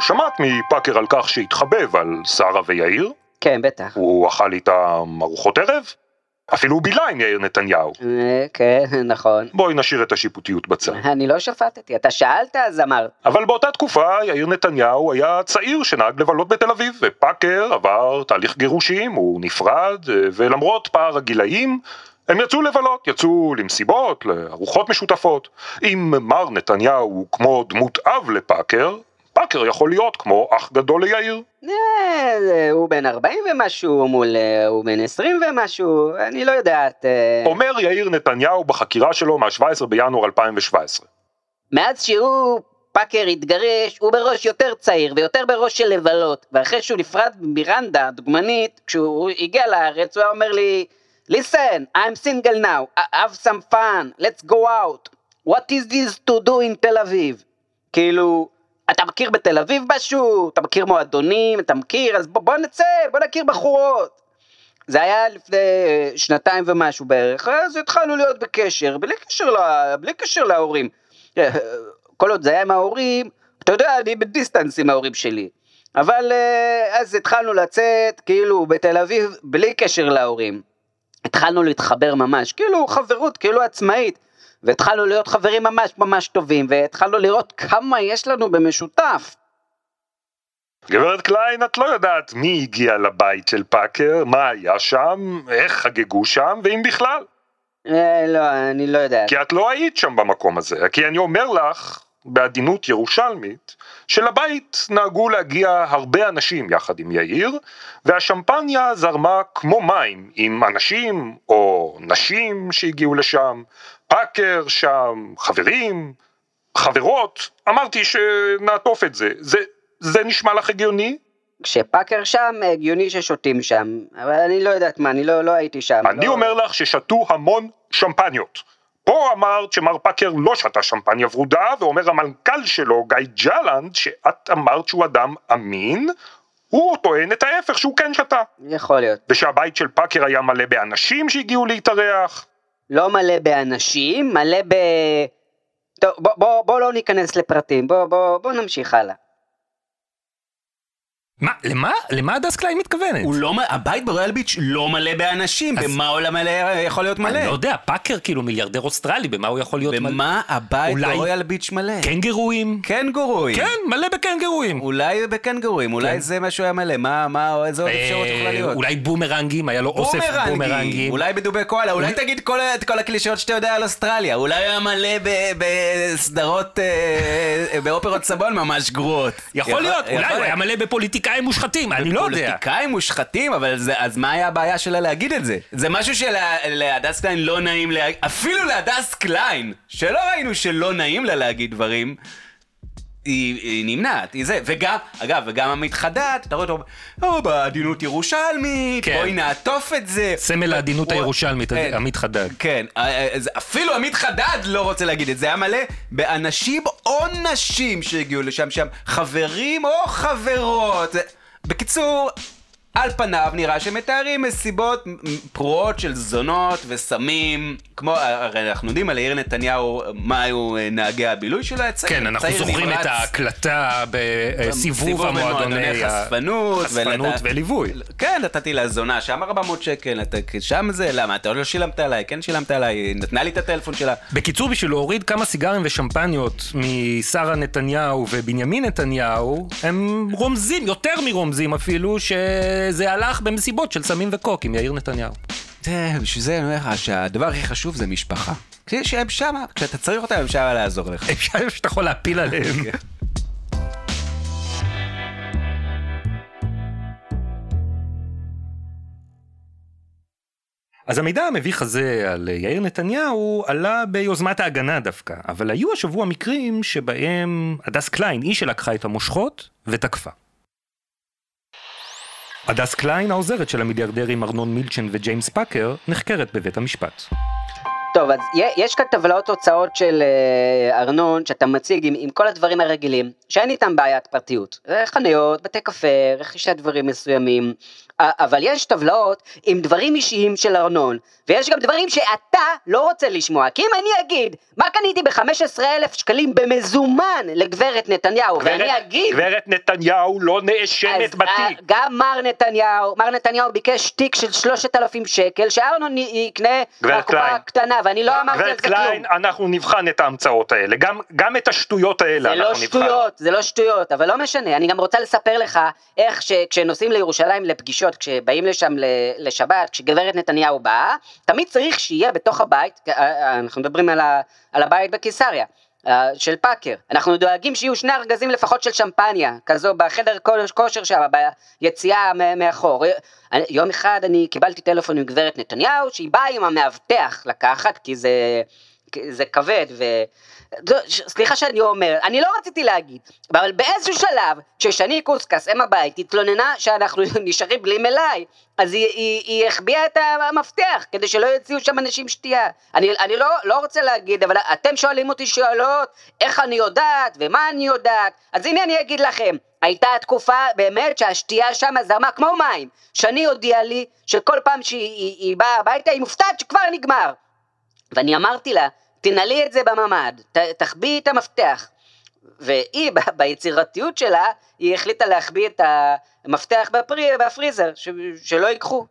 Speaker 2: שמעת מפאקר על כך שהתחבב על שרה ויאיר?
Speaker 3: כן, בטח.
Speaker 2: הוא אכל איתם ארוחות ערב? אפילו עם יאיר נתניהו.
Speaker 3: אה, כן, נכון.
Speaker 2: בואי נשאיר את השיפוטיות בצד.
Speaker 3: אני לא שפטתי, אתה שאלת אז אמרת.
Speaker 2: אבל באותה תקופה יאיר נתניהו היה צעיר שנהג לבלות בתל אביב, ופאקר עבר תהליך גירושים, הוא נפרד, אה, ולמרות פער הגילאים, הם יצאו לבלות, יצאו למסיבות, לארוחות משותפות. אם מר נתניהו הוא כמו דמות אב לפאקר, פאקר יכול להיות כמו אח גדול ליאיר.
Speaker 3: אה, הוא בן 40 ומשהו מול אה, הוא בן 20 ומשהו, אני לא יודעת. אה.
Speaker 2: אומר יאיר נתניהו בחקירה שלו מה-17 בינואר 2017.
Speaker 3: מאז שהוא פאקר התגרש, הוא בראש יותר צעיר ויותר בראש של לבלות, ואחרי שהוא נפרד ממירנדה, הדוגמנית, כשהוא הגיע לארץ, הוא היה אומר לי, listen, I'm single now, have some fun, let's go out, what is this to do in תל אביב? כאילו, אתה מכיר בתל אביב משהו? אתה מכיר מועדונים? אתה מכיר? אז בוא, בוא נצא, בוא נכיר בחורות. זה היה לפני שנתיים ומשהו בערך, אז התחלנו להיות בקשר, בלי קשר, לה, בלי קשר להורים. כל עוד זה היה עם ההורים, אתה יודע, אני בדיסטנס עם ההורים שלי. אבל אה, אז התחלנו לצאת, כאילו, בתל אביב, בלי קשר להורים. התחלנו להתחבר ממש, כאילו חברות, כאילו עצמאית. והתחלנו להיות חברים ממש ממש טובים, והתחלנו לראות כמה יש לנו במשותף.
Speaker 2: גברת קליין, את לא יודעת מי הגיע לבית של פאקר, מה היה שם, איך חגגו שם, ואם בכלל.
Speaker 3: אה, לא, אני לא יודעת.
Speaker 2: כי את לא היית שם במקום הזה, כי אני אומר לך, בעדינות ירושלמית, שלבית נהגו להגיע הרבה אנשים יחד עם יאיר, והשמפניה זרמה כמו מים עם אנשים או נשים שהגיעו לשם, פאקר שם, חברים, חברות, אמרתי שנעטוף את זה. זה, זה נשמע לך הגיוני?
Speaker 3: כשפאקר שם, הגיוני ששותים שם, אבל אני לא יודעת מה, אני לא, לא הייתי שם.
Speaker 2: אני
Speaker 3: לא...
Speaker 2: אומר לך ששתו המון שמפניות. פה אמרת שמר פאקר לא שתה שמפניה ורודה, ואומר המנכ"ל שלו, גיא ג'לנד, שאת אמרת שהוא אדם אמין, הוא טוען את ההפך שהוא כן שתה.
Speaker 3: יכול להיות.
Speaker 2: ושהבית של פאקר היה מלא באנשים שהגיעו להתארח.
Speaker 3: לא מלא באנשים, מלא ב... טוב, בוא, בוא, בוא לא ניכנס לפרטים, בוא, בוא, בוא נמשיך הלאה.
Speaker 1: מה, למה? למה הדס קליין מתכוונת?
Speaker 5: הוא לא, הבית ברויאל ביץ' לא מלא באנשים,
Speaker 1: אז-
Speaker 5: במה עולם מלא יכול להיות מלא?
Speaker 1: אני לא יודע, פאקר כאילו מיליארדר אוסטרלי, במה הוא יכול להיות מלא?
Speaker 5: במה הבית
Speaker 1: אולי-
Speaker 5: ברויאל ביץ' מלא?
Speaker 1: קנגרואים?
Speaker 5: קנגורואים.
Speaker 1: כן, מלא בקנגרואים.
Speaker 5: אולי בקנגורואים, אולי
Speaker 1: כן.
Speaker 5: זה מה שהוא היה מלא, מה, מה, איזה עוד אפשרות יכולה
Speaker 1: אה,
Speaker 5: להיות?
Speaker 1: אולי בומרנגים, היה לו אוסף בומרנגים.
Speaker 5: אולי בדובי קואלה, אולי תגיד כל- את כל הקלישאות שאתה יודע על אוסטרליה, אולי היה מלא בסדרות, אה, באופרות סבון ממש גרועות.
Speaker 1: יכול להיות, אולי הוא היה מלא בפוליטיקאים מושחתים, אני לא יודע.
Speaker 5: פוליטיקאים מושחתים, אבל זה, אז מה היה הבעיה שלה להגיד את זה? זה משהו שלהדס קליין לא נעים להגיד, אפילו להדס קליין, שלא ראינו שלא נעים לה להגיד דברים, היא, היא נמנעת, היא זה, וגם, אגב, וגם עמית חדד, אתה רואה אותו, או בעדינות ירושלמית,
Speaker 1: כן.
Speaker 5: בואי נעטוף את זה.
Speaker 1: סמל העדינות הירושלמית,
Speaker 5: כן.
Speaker 1: עמית חדד.
Speaker 5: כן, אה, אה, אפילו עמית חדד לא רוצה להגיד את זה, היה מלא באנשים או נשים שהגיעו לשם, שם חברים או חברות. בקיצור, על פניו נראה שמתארים מסיבות פרועות של זונות וסמים, כמו, הרי אנחנו יודעים על יאיר נתניהו, מה היו אה, נהגי הבילוי שלו, צעיר,
Speaker 1: כן, אנחנו זוכרים
Speaker 5: נמרץ.
Speaker 1: את ההקלטה בסיבוב
Speaker 5: סיבוב
Speaker 1: המועדוני
Speaker 5: במועדוני
Speaker 1: ה-
Speaker 5: חשפנות, ולת-
Speaker 1: וליווי.
Speaker 5: כן, נתתי לה זונה, שם 400 שקל, שם זה, למה, אתה לא שילמת עליי, כן שילמת עליי, היא נתנה לי את הטלפון שלה.
Speaker 1: בקיצור, בשביל להוריד כמה סיגרים ושמפניות משרה נתניהו ובנימין נתניהו, הם רומזים, יותר מרומזים אפילו, שזה הלך במסיבות של סמים וקוק עם יאיר נתניהו.
Speaker 5: זה, בשביל זה אני אומר לך שהדבר הכי חשוב זה משפחה. כשהם שמה, כשאתה צריך אותם אפשר לעזור לך.
Speaker 1: אפשר שאתה יכול להפיל עליהם. אז המידע המביך הזה על יאיר נתניהו עלה ביוזמת ההגנה דווקא, אבל היו השבוע מקרים שבהם הדס קליין היא שלקחה את המושכות ותקפה. הדס קליין, העוזרת של המיליארדרים ארנון מילצ'ן וג'יימס פאקר, נחקרת בבית המשפט.
Speaker 3: טוב, אז יש כאן טבלאות הוצאות של אה, ארנון שאתה מציג עם, עם כל הדברים הרגילים, שאין איתם בעיית פרטיות. אה, חניות, בתי קפה, רכישת דברים מסוימים, אבל יש טבלאות עם דברים אישיים של ארנון, ויש גם דברים שאתה לא רוצה לשמוע, כי אם אני אגיד, מה קניתי ב-15 אלף שקלים במזומן לגברת נתניהו, ואני אגיד...
Speaker 2: גברת נתניהו לא נאשמת
Speaker 3: אה,
Speaker 2: בתיק.
Speaker 3: גם מר נתניהו, מר נתניהו ביקש תיק של 3,000 שקל, שארנון יקנה
Speaker 2: גברת קליין.
Speaker 3: הקטנה, ואני לא אמרתי על
Speaker 2: גברת
Speaker 3: זה כלום.
Speaker 2: קליין, אנחנו נבחן את ההמצאות האלה, גם, גם את השטויות האלה
Speaker 3: זה
Speaker 2: אנחנו
Speaker 3: לא
Speaker 2: נבחן.
Speaker 3: זה לא שטויות, אבל לא משנה, אני גם רוצה לספר לך איך ש- כשנוסעים לירושלים לפגישות, כשבאים לשם לשבת, כשגברת נתניהו באה, תמיד צריך שיהיה בתוך הבית, אה, אה, אנחנו מדברים על, ה- על הבית בקיסריה, אה, של פאקר. אנחנו דואגים שיהיו שני ארגזים לפחות של שמפניה, כזו בחדר כושר שם, ביציאה מאחור. יום אחד אני קיבלתי טלפון מגברת נתניהו, שהיא באה עם המאבטח לקחת, כי זה, זה כבד, ו... סליחה שאני אומר, אני לא רציתי להגיד, אבל באיזשהו שלב, כששני קוסקס, אם הבית, התלוננה שאנחנו נשארים בלי מלאי, אז היא, היא, היא החביאה את המפתח, כדי שלא יוציאו שם אנשים שתייה. אני, אני לא, לא רוצה להגיד, אבל אתם שואלים אותי שאלות, איך אני יודעת, ומה אני יודעת, אז הנה אני אגיד לכם, הייתה תקופה באמת שהשתייה שם זרמה כמו מים. שני הודיעה לי שכל פעם שהיא היא, היא באה הביתה היא מופתעת שכבר נגמר. ואני אמרתי לה, תנעלי את זה בממ"ד, תחביאי את המפתח. והיא, ביצירתיות שלה, היא החליטה להחביא את המפתח בפרי, בפריזר, ש, שלא ייקחו.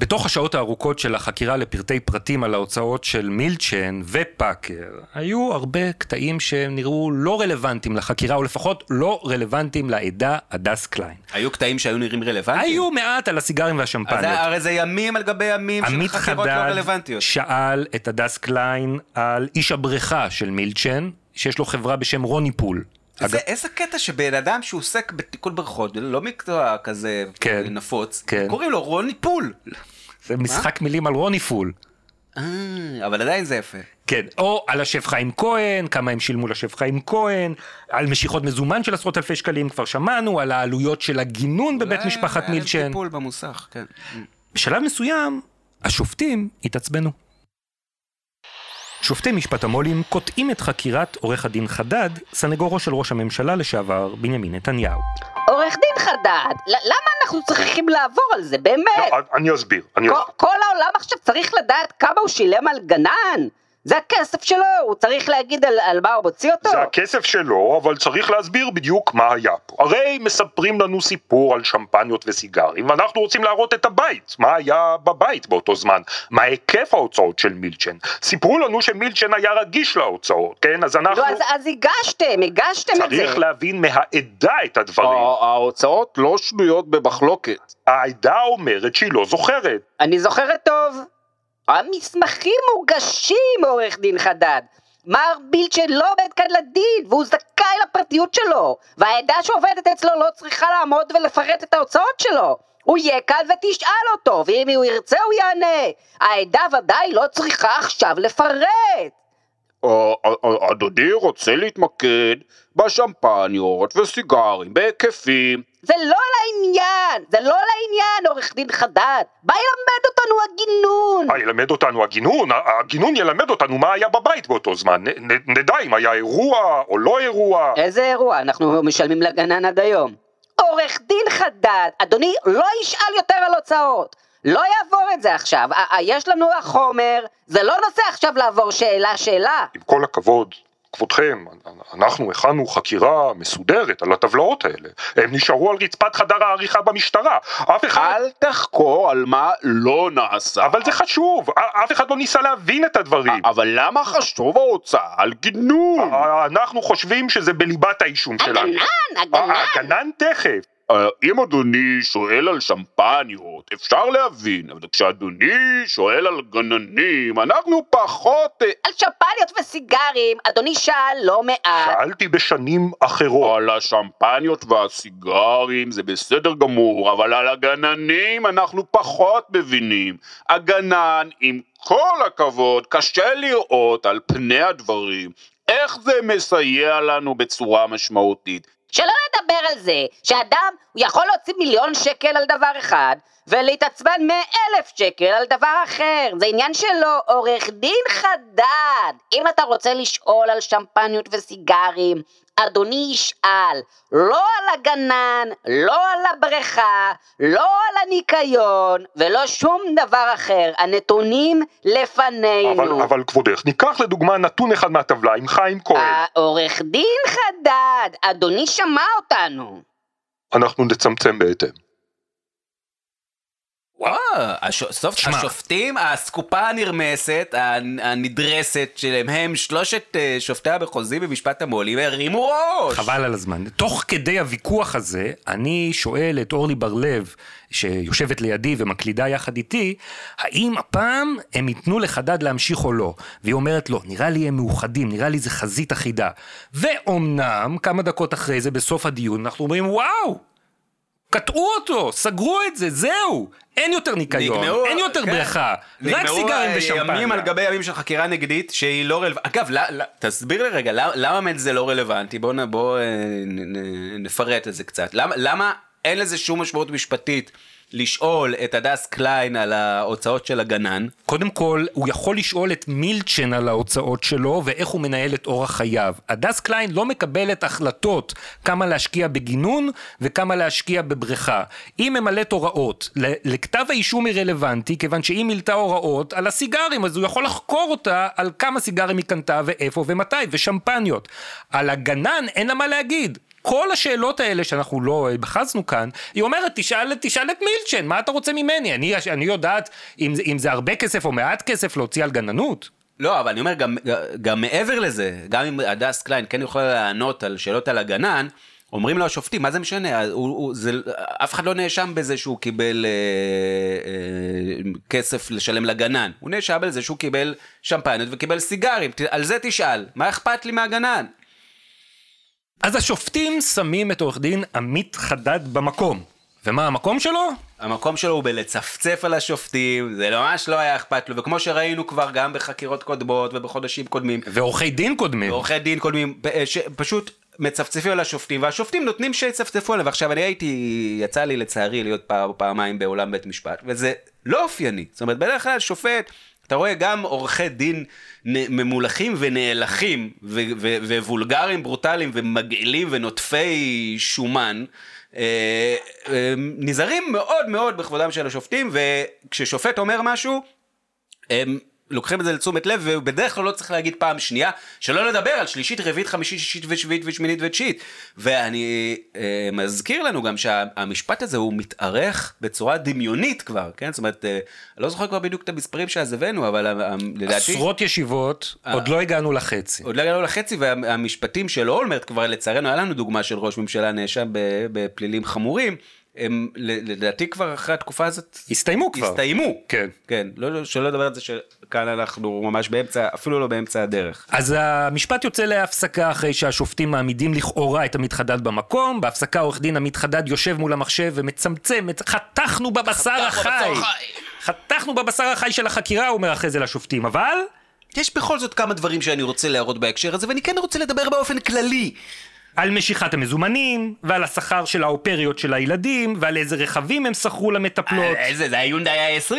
Speaker 1: בתוך השעות הארוכות של החקירה לפרטי פרטים על ההוצאות של מילצ'ן ופאקר, היו הרבה קטעים שנראו לא רלוונטיים לחקירה, או לפחות לא רלוונטיים לעדה הדס קליין.
Speaker 5: היו קטעים שהיו נראים רלוונטיים?
Speaker 1: היו מעט על הסיגרים
Speaker 5: אז
Speaker 1: והשמפניות.
Speaker 5: זה- הרי זה ימים על גבי ימים של
Speaker 1: עמית
Speaker 5: חקירות לא
Speaker 1: חדד
Speaker 5: רלוונטיות.
Speaker 1: שאל את הדס קליין על איש הבריכה של מילצ'ן, שיש לו חברה בשם רוני פול.
Speaker 5: זה איזה קטע שבן אדם שעוסק בתיקון בריכות, זה לא מקצוע כזה
Speaker 1: כן.
Speaker 5: נפוץ,
Speaker 1: כן.
Speaker 5: קוראים לו רוני פול.
Speaker 1: זה משחק מילים על רוני פול.
Speaker 5: אה, אבל עדיין זה יפה.
Speaker 1: כן, או על השף חיים כהן, כמה הם שילמו לשף חיים כהן, על משיכות מזומן של עשרות אלפי שקלים, כבר שמענו, על העלויות של הגינון בבית
Speaker 5: אולי
Speaker 1: משפחת
Speaker 5: היה להם
Speaker 1: מילצ'ן.
Speaker 5: טיפול במוסך, כן.
Speaker 1: בשלב מסוים, השופטים התעצבנו. שופטי משפט המו"לים קוטעים את חקירת עורך הדין חדד, סנגורו של ראש הממשלה לשעבר בנימין נתניהו.
Speaker 3: עורך דין חדד, למה אנחנו צריכים לעבור על זה, באמת?
Speaker 2: לא, אני אסביר, אני
Speaker 3: כל,
Speaker 2: אסביר.
Speaker 3: כל העולם עכשיו צריך לדעת כמה הוא שילם על גנן. זה הכסף שלו, הוא צריך להגיד על, על מה הוא מוציא אותו.
Speaker 2: זה הכסף שלו, אבל צריך להסביר בדיוק מה היה פה. הרי מספרים לנו סיפור על שמפניות וסיגרים, ואנחנו רוצים להראות את הבית, מה היה בבית באותו זמן, מה היקף ההוצאות של מילצ'ן. סיפרו לנו שמילצ'ן היה רגיש להוצאות, כן? אז אנחנו...
Speaker 3: לא, אז, אז הגשתם, הגשתם את זה.
Speaker 2: צריך להבין מהעדה את הדברים.
Speaker 6: ההוצאות לא שנויות במחלוקת.
Speaker 2: העדה אומרת שהיא לא זוכרת.
Speaker 3: אני זוכרת טוב. המסמכים מוגשים, עורך דין חדד. מר בילצ'ן לא עובד כאן לדין, והוא זכאי לפרטיות שלו. והעדה שעובדת אצלו לא צריכה לעמוד ולפרט את ההוצאות שלו. הוא יהיה כאן ותשאל אותו, ואם הוא ירצה הוא יענה. העדה ודאי לא צריכה עכשיו לפרט.
Speaker 6: אה, אה, אדוני רוצה להתמקד בשמפניות וסיגרים בהיקפים.
Speaker 3: זה לא לעניין, זה לא לעניין, עורך דין חדד. בא ילמד אותנו הגינון.
Speaker 2: מה ילמד אותנו הגינון? הגינון ילמד אותנו מה היה בבית באותו זמן. נ- נ- נדע אם היה אירוע או לא אירוע.
Speaker 3: איזה אירוע? אנחנו משלמים לגנן עד היום. עורך דין חדד, אדוני לא ישאל יותר על הוצאות. לא יעבור את זה עכשיו. יש לנו החומר, זה לא נושא עכשיו לעבור שאלה-שאלה.
Speaker 2: עם כל הכבוד, כבודכם, אנחנו הכנו חקירה מסודרת על הטבלאות האלה. הם נשארו על רצפת חדר העריכה במשטרה. אף אחד...
Speaker 6: אל תחקור על מה לא נעשה.
Speaker 2: אבל זה חשוב, אף אחד לא ניסה להבין את הדברים.
Speaker 6: אבל למה חשוב ההוצאה על גינון?
Speaker 2: אנחנו חושבים שזה בליבת האישום שלנו.
Speaker 3: הגנן, הגנן.
Speaker 2: הגנן תכף.
Speaker 6: אם אדוני שואל על שמפניות, אפשר להבין, אבל כשאדוני שואל על גננים, אנחנו פחות... אה,
Speaker 3: על שמפניות וסיגרים, אדוני שאל לא מעט.
Speaker 2: שאלתי בשנים אחרות.
Speaker 6: על השמפניות והסיגרים זה בסדר גמור, אבל על הגננים אנחנו פחות מבינים. הגנן, עם כל הכבוד, קשה לראות על פני הדברים איך זה מסייע לנו בצורה משמעותית.
Speaker 3: שלא נדבר על זה שאדם יכול להוציא מיליון שקל על דבר אחד ולהתעצבן מאלף שקל על דבר אחר. זה עניין שלו עורך דין חדד. אם אתה רוצה לשאול על שמפניות וסיגרים אדוני ישאל לא על הגנן, לא על הבריכה, לא על הניקיון ולא שום דבר אחר הנתונים לפנינו
Speaker 2: אבל, אבל כבודך, ניקח לדוגמה נתון אחד מהטבלה עם חיים כהן.
Speaker 3: העורך דין חדד, אדוני שמע אותנו.
Speaker 2: אנחנו נצמצם בהתאם.
Speaker 5: אה, הש- סוף
Speaker 1: שמע.
Speaker 5: השופטים, האסקופה הנרמסת, הנ- הנדרסת שלהם, הם שלושת אה, שופטי המחוזי במשפט המו"לים, הרימו ראש.
Speaker 1: חבל על הזמן. תוך כדי הוויכוח הזה, אני שואל את אורלי בר-לב, שיושבת לידי ומקלידה יחד איתי, האם הפעם הם ייתנו לחדד להמשיך או לא? והיא אומרת לא, נראה לי הם מאוחדים, נראה לי זה חזית אחידה. ואומנם, כמה דקות אחרי זה, בסוף הדיון, אנחנו אומרים, וואו! קטעו אותו, סגרו את זה, זהו! אין יותר ניקיון,
Speaker 5: נגמרו-
Speaker 1: אין יותר
Speaker 5: כן.
Speaker 1: בריכה, רק סיגרים
Speaker 5: נגמרו ימים
Speaker 1: ושמפניה.
Speaker 5: על גבי ימים של חקירה נגדית שהיא לא רלוונטית. אגב, לא- לא- תסביר לי רגע, למה- למה באמת זה לא רלוונטי? בואו בוא, אה, נ- נ- נפרט את זה קצת. למה- למה אין לזה שום משמעות משפטית לשאול את הדס קליין על ההוצאות של הגנן?
Speaker 1: קודם כל, הוא יכול לשאול את מילצ'ן על ההוצאות שלו ואיך הוא מנהל את אורח חייו. הדס קליין לא מקבלת החלטות כמה להשקיע בגינון וכמה להשקיע בבריכה. היא ממלאת הוראות. לכתב האישום היא רלוונטי, כיוון שהיא מילאה הוראות על הסיגרים, אז הוא יכול לחקור אותה על כמה סיגרים היא קנתה ואיפה ומתי, ושמפניות. על הגנן אין לה מה להגיד. כל השאלות האלה שאנחנו לא בחזנו כאן, היא אומרת, תשאל, תשאל את מילצ'ן, מה אתה רוצה ממני? אני, אני יודעת אם, אם זה הרבה כסף או מעט כסף להוציא על גננות.
Speaker 5: לא, אבל אני אומר, גם, גם מעבר לזה, גם אם הדס קליין כן יכולה לענות על שאלות על הגנן, אומרים לו השופטים, מה זה משנה? הוא, הוא, זה, אף אחד לא נאשם בזה שהוא קיבל אה, אה, כסף לשלם לגנן. הוא נאשם בזה שהוא קיבל שמפניות וקיבל סיגרים. על זה תשאל, מה אכפת לי מהגנן?
Speaker 1: אז השופטים שמים את עורך דין עמית חדד במקום. ומה המקום שלו?
Speaker 5: המקום שלו הוא בלצפצף על השופטים, זה ממש לא היה אכפת לו, וכמו שראינו כבר גם בחקירות קודמות ובחודשים קודמים,
Speaker 1: ועורכי דין קודמים.
Speaker 5: ועורכי דין קודמים, פ- שפשוט מצפצפים על השופטים, והשופטים נותנים שיצפצפו עליהם. ועכשיו אני הייתי, יצא לי לצערי להיות פעם, פעמיים באולם בית משפט, וזה לא אופייני. זאת אומרת, בדרך כלל שופט, אתה רואה גם עורכי דין ממולחים ונאלחים, ווולגרים, ברוטליים, ומגעילים ונוטפי שומן. אה, אה, נזהרים מאוד מאוד בכבודם של השופטים, וכששופט אומר משהו, לוקחים את זה לתשומת לב, ובדרך כלל לא צריך להגיד פעם שנייה, שלא לדבר על שלישית, רביעית, חמישית, שישית ושביעית ושמינית ותשיעית. ואני אה, מזכיר לנו גם שהמשפט הזה הוא מתארך בצורה דמיונית כבר, כן? זאת אומרת, אה, אני לא זוכר כבר בדיוק את המספרים שאז הבאנו, אבל אה, אה, לדעתי...
Speaker 1: עשרות ישיבות, עוד לא הגענו לחצי.
Speaker 5: עוד לא הגענו לחצי, והמשפטים של אולמרט כבר לצערנו, היה לנו דוגמה של ראש ממשלה נאשם בפלילים חמורים, הם ל- לדעתי כבר אחרי התקופה הזאת...
Speaker 1: הסתיימו כבר.
Speaker 5: הסתיימו.
Speaker 1: כן.
Speaker 5: כן, לא, לא, שלא לדבר על זה שכאן אנחנו ממש באמצע, אפילו לא באמצע הדרך.
Speaker 1: אז המשפט יוצא להפסקה אחרי שהשופטים מעמידים לכאורה את עמית חדד במקום, בהפסקה עורך דין עמית חדד יושב מול המחשב ומצמצם, את- חתכנו בבשר החי. חתכנו בבשר החי של החקירה, הוא אומר אחרי זה לשופטים, אבל...
Speaker 5: יש בכל זאת כמה דברים שאני רוצה להראות בהקשר הזה, ואני כן רוצה לדבר באופן כללי.
Speaker 1: על משיכת המזומנים, ועל השכר של האופריות של הילדים, ועל איזה רכבים הם שכרו למטפלות.
Speaker 5: איזה, זה היונדאי ה-20 או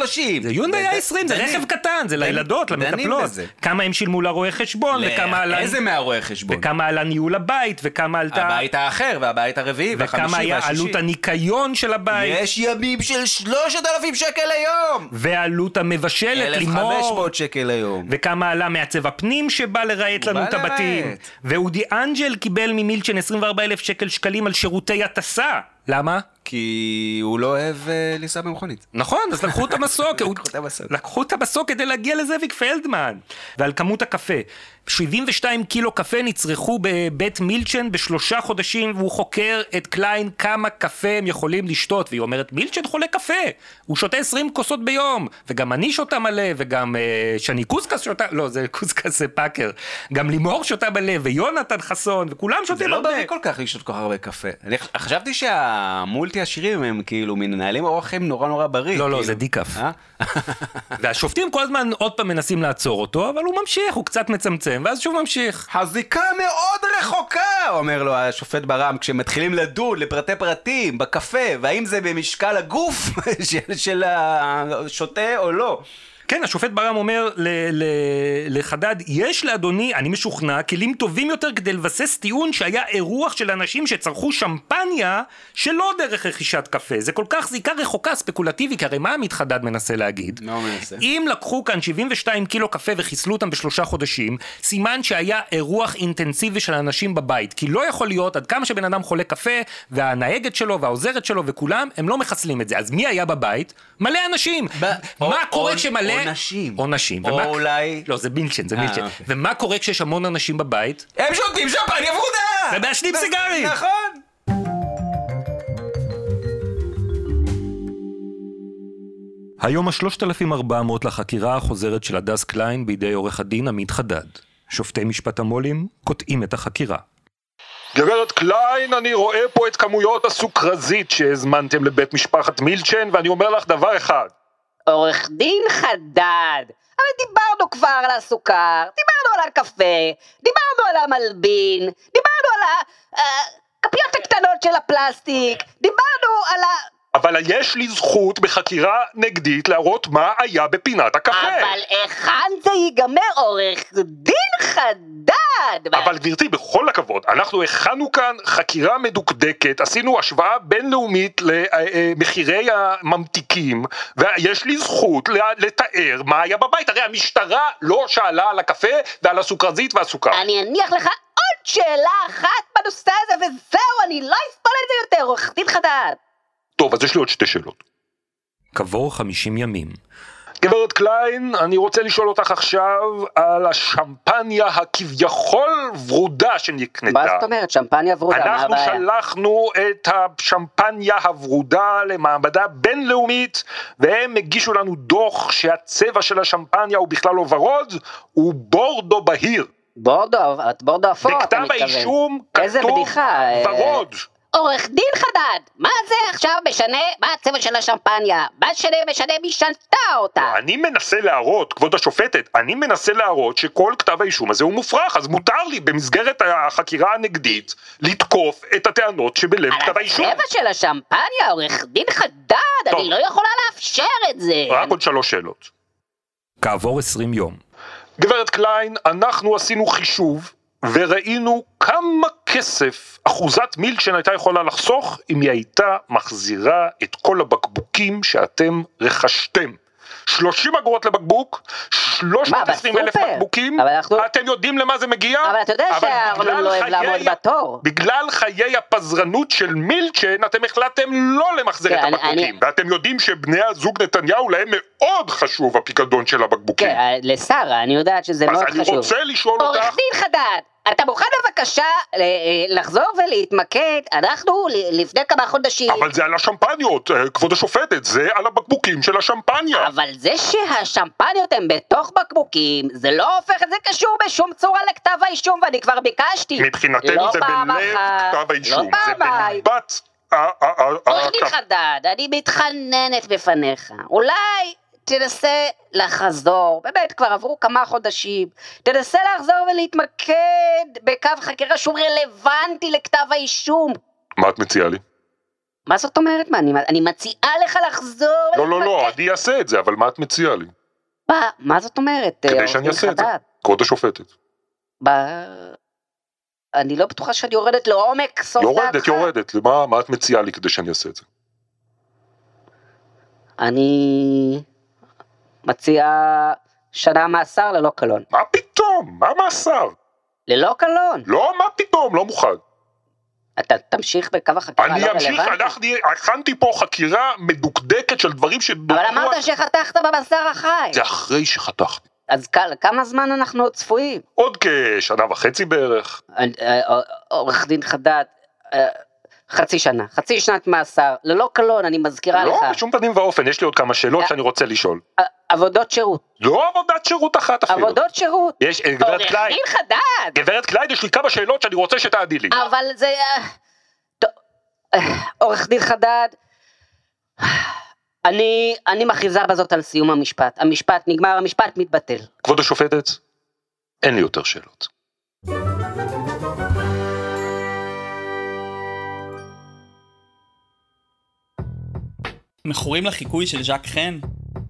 Speaker 5: ה-30?
Speaker 1: זה יונדאי ה-20, זה
Speaker 5: דנים-
Speaker 1: רכב קטן, זה
Speaker 5: דנים-
Speaker 1: לילדות,
Speaker 5: דנים
Speaker 1: למטפלות.
Speaker 5: בזה.
Speaker 1: כמה הם שילמו לרואה חשבון, וכמה עלה...
Speaker 5: איזה מהרואה חשבון?
Speaker 1: וכמה עלה ניהול הבית, וכמה עלתה...
Speaker 5: הבית האחר, והבית הרביעי, והחמישי,
Speaker 1: וכמה היה
Speaker 5: והשישי.
Speaker 1: עלות הניקיון של הבית,
Speaker 5: יש ימים של 3,000 שקל היום!
Speaker 1: ועלות המבשלת, לימור,
Speaker 5: 1,500 שקל היום.
Speaker 1: וכמה עלה מעצב הפנים שבא לרהט לנו את הבתים. ואודי אנג'ל קיבל ממילצ'ן 24,000 שקל שקלים על שירותי הטסה. למה?
Speaker 5: כי הוא לא אוהב אה, לנסוע במכונית.
Speaker 1: נכון, אז לקחו את המסוק.
Speaker 5: לקחו את המסוק
Speaker 1: כדי להגיע לזאביק פלדמן. ועל כמות הקפה. 72 קילו קפה נצרכו בבית מילצ'ן בשלושה חודשים, והוא חוקר את קליין כמה קפה הם יכולים לשתות, והיא אומרת, מילצ'ן חולה קפה, הוא שותה 20 כוסות ביום, וגם אני שותה מלא, וגם אה, שני קוסקס שותה, לא, זה קוסקס זה פאקר, גם לימור שותה מלא, ויונתן חסון, וכולם
Speaker 5: זה
Speaker 1: שותים
Speaker 5: לא
Speaker 1: הרבה.
Speaker 5: בריא כל כך לשתות כל כך הרבה קפה. אני חשבתי שהמולטי עשירים הם כאילו מנהלים אורח חיים נורא נורא בריא.
Speaker 1: לא, לא,
Speaker 5: כאילו.
Speaker 1: זה דיקאף.
Speaker 5: אה?
Speaker 1: והשופטים כל הזמן עוד פעם מנסים לעצור אותו, אבל הוא ממשיך, הוא קצת מצמצם, ואז שוב ממשיך.
Speaker 5: הזיקה מאוד רחוקה, אומר לו השופט ברם, כשמתחילים לדון לפרטי פרטים בקפה, והאם זה במשקל הגוף של, השותה או לא.
Speaker 1: כן, השופט ברם אומר לחדד, יש לאדוני, אני משוכנע, כלים טובים יותר כדי לבסס טיעון שהיה אירוח של אנשים שצרכו שמפניה שלא דרך רכישת קפה. זה כל כך זיקה רחוקה ספקולטיבי, כי הרי מה עמית חדד מנסה להגיד?
Speaker 5: מה הוא מנסה?
Speaker 1: אם לקחו כאן 72 קילו קפה וחיסלו אותם בשלושה חודשים, סימן שהיה אירוח אינטנסיבי של אנשים בבית. כי לא יכול להיות, עד כמה שבן אדם חולה קפה, והנהגת שלו והעוזרת שלו וכולם, הם לא מחסלים את זה. אז מי היה בבית? מלא אנשים.
Speaker 5: ב-
Speaker 1: מה
Speaker 5: או-
Speaker 1: קורה
Speaker 5: או-
Speaker 1: כשמלא...
Speaker 5: נשים.
Speaker 1: או נשים.
Speaker 5: או
Speaker 1: ומה-
Speaker 5: אולי-
Speaker 1: לא, זה מילצ'ן, זה
Speaker 5: אה,
Speaker 1: מילצ'ן.
Speaker 5: אוקיי.
Speaker 1: ומה קורה כשיש המון אנשים בבית?
Speaker 5: הם שותים שמפניה ורודה!
Speaker 1: ומעשנים סיגרים.
Speaker 5: נכון.
Speaker 1: היום ה-3400 לחקירה החוזרת של הדס קליין בידי עורך הדין עמית חדד. שופטי משפט המו"לים קוטעים את החקירה.
Speaker 2: גברת קליין, אני רואה פה את כמויות הסוכרזית שהזמנתם לבית משפחת מילצ'ן, ואני אומר לך דבר אחד.
Speaker 3: עורך דין חדד. אבל דיברנו כבר על הסוכר, דיברנו על הקפה, דיברנו על המלבין, דיברנו על הכפיות הקטנות של הפלסטיק, דיברנו על ה...
Speaker 2: אבל יש לי זכות בחקירה נגדית להראות מה היה בפינת הקפה.
Speaker 3: אבל היכן זה ייגמר, עורך דין חדד?
Speaker 2: אבל גברתי, בכל הכבוד, אנחנו הכנו כאן חקירה מדוקדקת, עשינו השוואה בינלאומית למחירי הממתיקים, ויש לי זכות לתאר מה היה בבית. הרי המשטרה לא שאלה על הקפה ועל הסוכרזית והסוכר.
Speaker 3: אני אניח לך עוד שאלה אחת בנושא הזה, וזהו, אני לא אסבול את זה יותר, עורך דין חדד.
Speaker 2: טוב, אז יש לי עוד שתי שאלות.
Speaker 1: כעבור 50 ימים,
Speaker 2: גברת קליין, אני רוצה לשאול אותך עכשיו על השמפניה הכביכול ורודה שנקנתה.
Speaker 3: מה זאת אומרת, שמפניה ורודה, מה
Speaker 2: אנחנו? שלחנו את השמפניה הוורודה למעבדה בינלאומית והם הגישו לנו דוח שהצבע של השמפניה הוא בכלל לא ורוד, הוא בורדו בהיר.
Speaker 3: בורדו, את בורדו אפור, אתה
Speaker 2: בכתב
Speaker 3: מתכוון.
Speaker 2: האישום
Speaker 3: איזה
Speaker 2: כתוב
Speaker 3: אה,
Speaker 2: ורוד.
Speaker 3: עורך דין חדד, מה זה עכשיו משנה, מה הצבע של השמפניה? מה שנה משנה מי שנתה אותה?
Speaker 2: אני מנסה להראות, כבוד השופטת, אני מנסה להראות שכל כתב האישום הזה הוא מופרך, אז מותר לי במסגרת החקירה הנגדית לתקוף את הטענות שבלב
Speaker 3: על
Speaker 2: כתב האישום.
Speaker 3: הצבע של השמפניה, עורך דין חדד,
Speaker 2: טוב.
Speaker 3: אני לא יכולה לאפשר את זה.
Speaker 2: רק עוד שלוש שאלות.
Speaker 1: כעבור 20 יום,
Speaker 2: גברת קליין, אנחנו עשינו חישוב וראינו כמה כסף אחוזת מילצ'ן הייתה יכולה לחסוך אם היא הייתה מחזירה את כל הבקבוקים שאתם רכשתם. 30 אגורות לבקבוק, 320 אלף? בקבוקים,
Speaker 3: אנחנו-
Speaker 2: אתם יודעים למה זה מגיע?
Speaker 3: אבל אתה יודע
Speaker 2: בגלל
Speaker 3: לא אוהב לעמוד בתור.
Speaker 2: בגלל חיי הפזרנות של מילצ'ן, אתם החלטתם לא למחזר
Speaker 3: כן,
Speaker 2: את
Speaker 3: אני-
Speaker 2: הבקבוקים.
Speaker 3: אני-
Speaker 2: ואתם יודעים שבני הזוג נתניהו, להם מאוד חשוב הפיקדון של הבקבוקים.
Speaker 3: כן, אה, לשרה, אני יודעת שזה
Speaker 2: אז
Speaker 3: מאוד
Speaker 2: אני
Speaker 3: חשוב.
Speaker 2: רוצה לשאול אותך...
Speaker 3: עורך דין חדד, אתה מוכן בבקשה ל- אה, לחזור ולהתמקד? אנחנו לפני כמה חודשים...
Speaker 2: אבל זה על השמפניות, אה, כבוד השופטת, זה על הבקבוקים של השמפניה.
Speaker 3: אבל זה שהשמפניות הן בתוך בקבוקים, זה לא הופך את זה קשור בשום צורה לכתב האישום, ואני כבר ביקשתי.
Speaker 2: מבחינתנו
Speaker 3: לא
Speaker 2: זה בלב
Speaker 3: אחת,
Speaker 2: כתב האישום,
Speaker 3: לא
Speaker 2: זה. בליבת
Speaker 3: עורך דין. חדד, אני מתחננת בפניך. אולי תנסה לחזור, באמת כבר עברו כמה חודשים, תנסה לחזור ולהתמקד בקו חקירה שהוא רלוונטי לכתב האישום.
Speaker 2: מה את מציעה לי?
Speaker 3: מה זאת אומרת? מה, אני, אני מציעה לך לחזור
Speaker 2: לא, לא, לא, אני אעשה את זה, אבל מה את מציעה לי?
Speaker 3: מה, מה זאת אומרת?
Speaker 2: כדי
Speaker 3: עורך
Speaker 2: שאני אעשה את זה. כבוד השופטת.
Speaker 3: ב... אני לא בטוחה שאני יורדת לעומק סוף
Speaker 2: יורדת,
Speaker 3: דעתך.
Speaker 2: יורדת, למה מה את מציעה לי כדי שאני אעשה את זה?
Speaker 3: אני מציע שנה מאסר ללא קלון.
Speaker 2: מה פתאום? מה מאסר?
Speaker 3: ללא קלון.
Speaker 2: לא, מה פתאום? לא מוכן.
Speaker 3: אתה תמשיך בקו החקירה
Speaker 2: אני
Speaker 3: לא
Speaker 2: אמשיך,
Speaker 3: רלוונטי.
Speaker 2: אנחנו- הכנתי פה חקירה מדוקדקת של דברים שדוקרו...
Speaker 3: אבל אמרת שחתכת בבשר החי.
Speaker 2: זה אחרי שחתכתי.
Speaker 3: אז כ- כמה זמן אנחנו צפויים?
Speaker 2: עוד כשנה וחצי בערך.
Speaker 3: אני- אה, עורך דין חדד, אה, חצי שנה, חצי שנת מאסר, ללא קלון, אני מזכירה
Speaker 2: לא,
Speaker 3: לך.
Speaker 2: בשום פנים ואופן, יש לי עוד כמה שאלות
Speaker 3: אה.
Speaker 2: שאני רוצה לשאול.
Speaker 3: ע- עבודות שירות,
Speaker 2: לא עבודת שירות אחת אפילו.
Speaker 3: עבודות שירות.
Speaker 2: יש, אה, גברת
Speaker 3: עורך
Speaker 2: קליין,
Speaker 3: דין חדד,
Speaker 2: גברת קליין, יש לי כמה שאלות שאני רוצה שתעני לי.
Speaker 3: אבל זה... אה, אה, עורך דין חדד, אני, אני מכריזה בזאת על סיום המשפט. המשפט נגמר, המשפט מתבטל.
Speaker 2: כבוד השופטת, אין לי יותר שאלות.
Speaker 7: מכורים לחיקוי של ז'אק חן?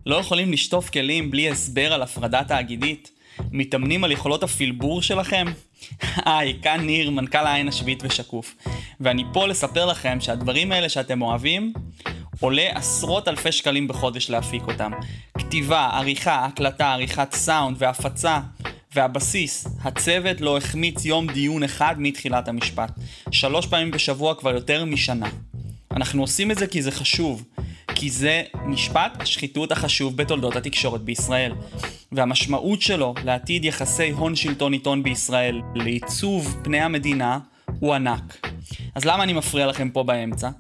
Speaker 7: לא יכולים לשטוף כלים בלי הסבר על הפרדה תאגידית? מתאמנים על יכולות הפלבור שלכם? היי, כאן ניר, מנכ"ל העין השביעית ושקוף. ואני פה לספר לכם שהדברים האלה שאתם אוהבים, עולה עשרות אלפי שקלים בחודש להפיק אותם. כתיבה, עריכה, הקלטה, עריכת סאונד והפצה. והבסיס, הצוות לא החמיץ יום דיון אחד מתחילת המשפט. שלוש פעמים בשבוע כבר יותר משנה. אנחנו עושים את זה כי זה חשוב. כי זה משפט השחיתות החשוב בתולדות התקשורת בישראל. והמשמעות שלו לעתיד יחסי הון שלטון עיתון בישראל, לעיצוב פני המדינה, הוא ענק. אז למה אני מפריע לכם פה באמצע?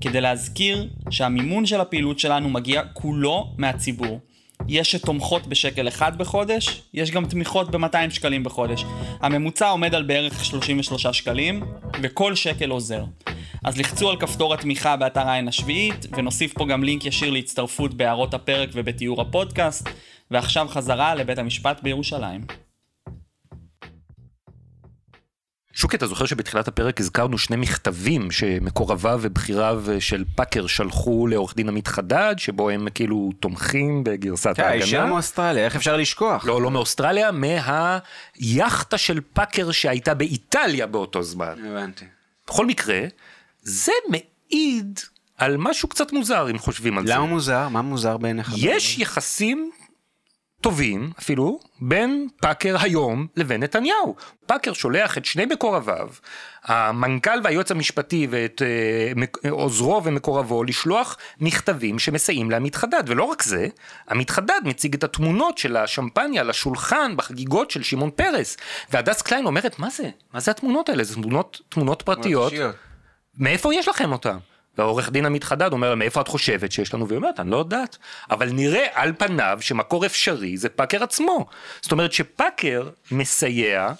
Speaker 7: כדי להזכיר שהמימון של הפעילות שלנו מגיע כולו מהציבור. יש שתומכות בשקל אחד בחודש, יש גם תמיכות ב-200 שקלים בחודש. הממוצע עומד על בערך 33 שקלים, וכל שקל עוזר. אז לחצו על כפתור התמיכה באתר העין השביעית, ונוסיף פה גם לינק ישיר להצטרפות בהערות הפרק ובתיאור הפודקאסט, ועכשיו חזרה לבית המשפט בירושלים.
Speaker 1: שוקי, אתה זוכר שבתחילת הפרק הזכרנו שני מכתבים שמקורביו ובכיריו של פאקר שלחו לעורך דין עמית חדד, שבו הם כאילו תומכים בגרסת
Speaker 5: כן,
Speaker 1: ההגנה?
Speaker 5: מאוסטרליה, איך אפשר לשכוח?
Speaker 1: לא, לא מאוסטרליה, מהיאכטה של פאקר שהייתה באיטליה באותו זמן.
Speaker 5: הבנתי.
Speaker 1: בכל מקרה, זה מעיד על משהו קצת מוזר, אם חושבים על זה.
Speaker 5: למה מוזר? מה מוזר בעיניך?
Speaker 1: יש יחסים טובים אפילו בין פאקר היום לבין נתניהו. פאקר שולח את שני מקורביו, המנכ"ל והיועץ המשפטי ואת אה, עוזרו ומקורבו לשלוח מכתבים שמסייעים לעמית חדד, ולא רק זה, עמית חדד מציג את התמונות של השמפניה על השולחן בחגיגות של שמעון פרס, והדס קליין אומרת מה זה? מה זה התמונות האלה? זה תמונות, תמונות פרטיות.
Speaker 5: אישיות.
Speaker 1: מאיפה יש לכם אותם? והעורך דין עמית חדד אומר מאיפה את חושבת שיש לנו? והיא אומרת, אני לא יודעת. אבל נראה על פניו שמקור אפשרי זה פאקר עצמו. זאת אומרת שפאקר מסייע,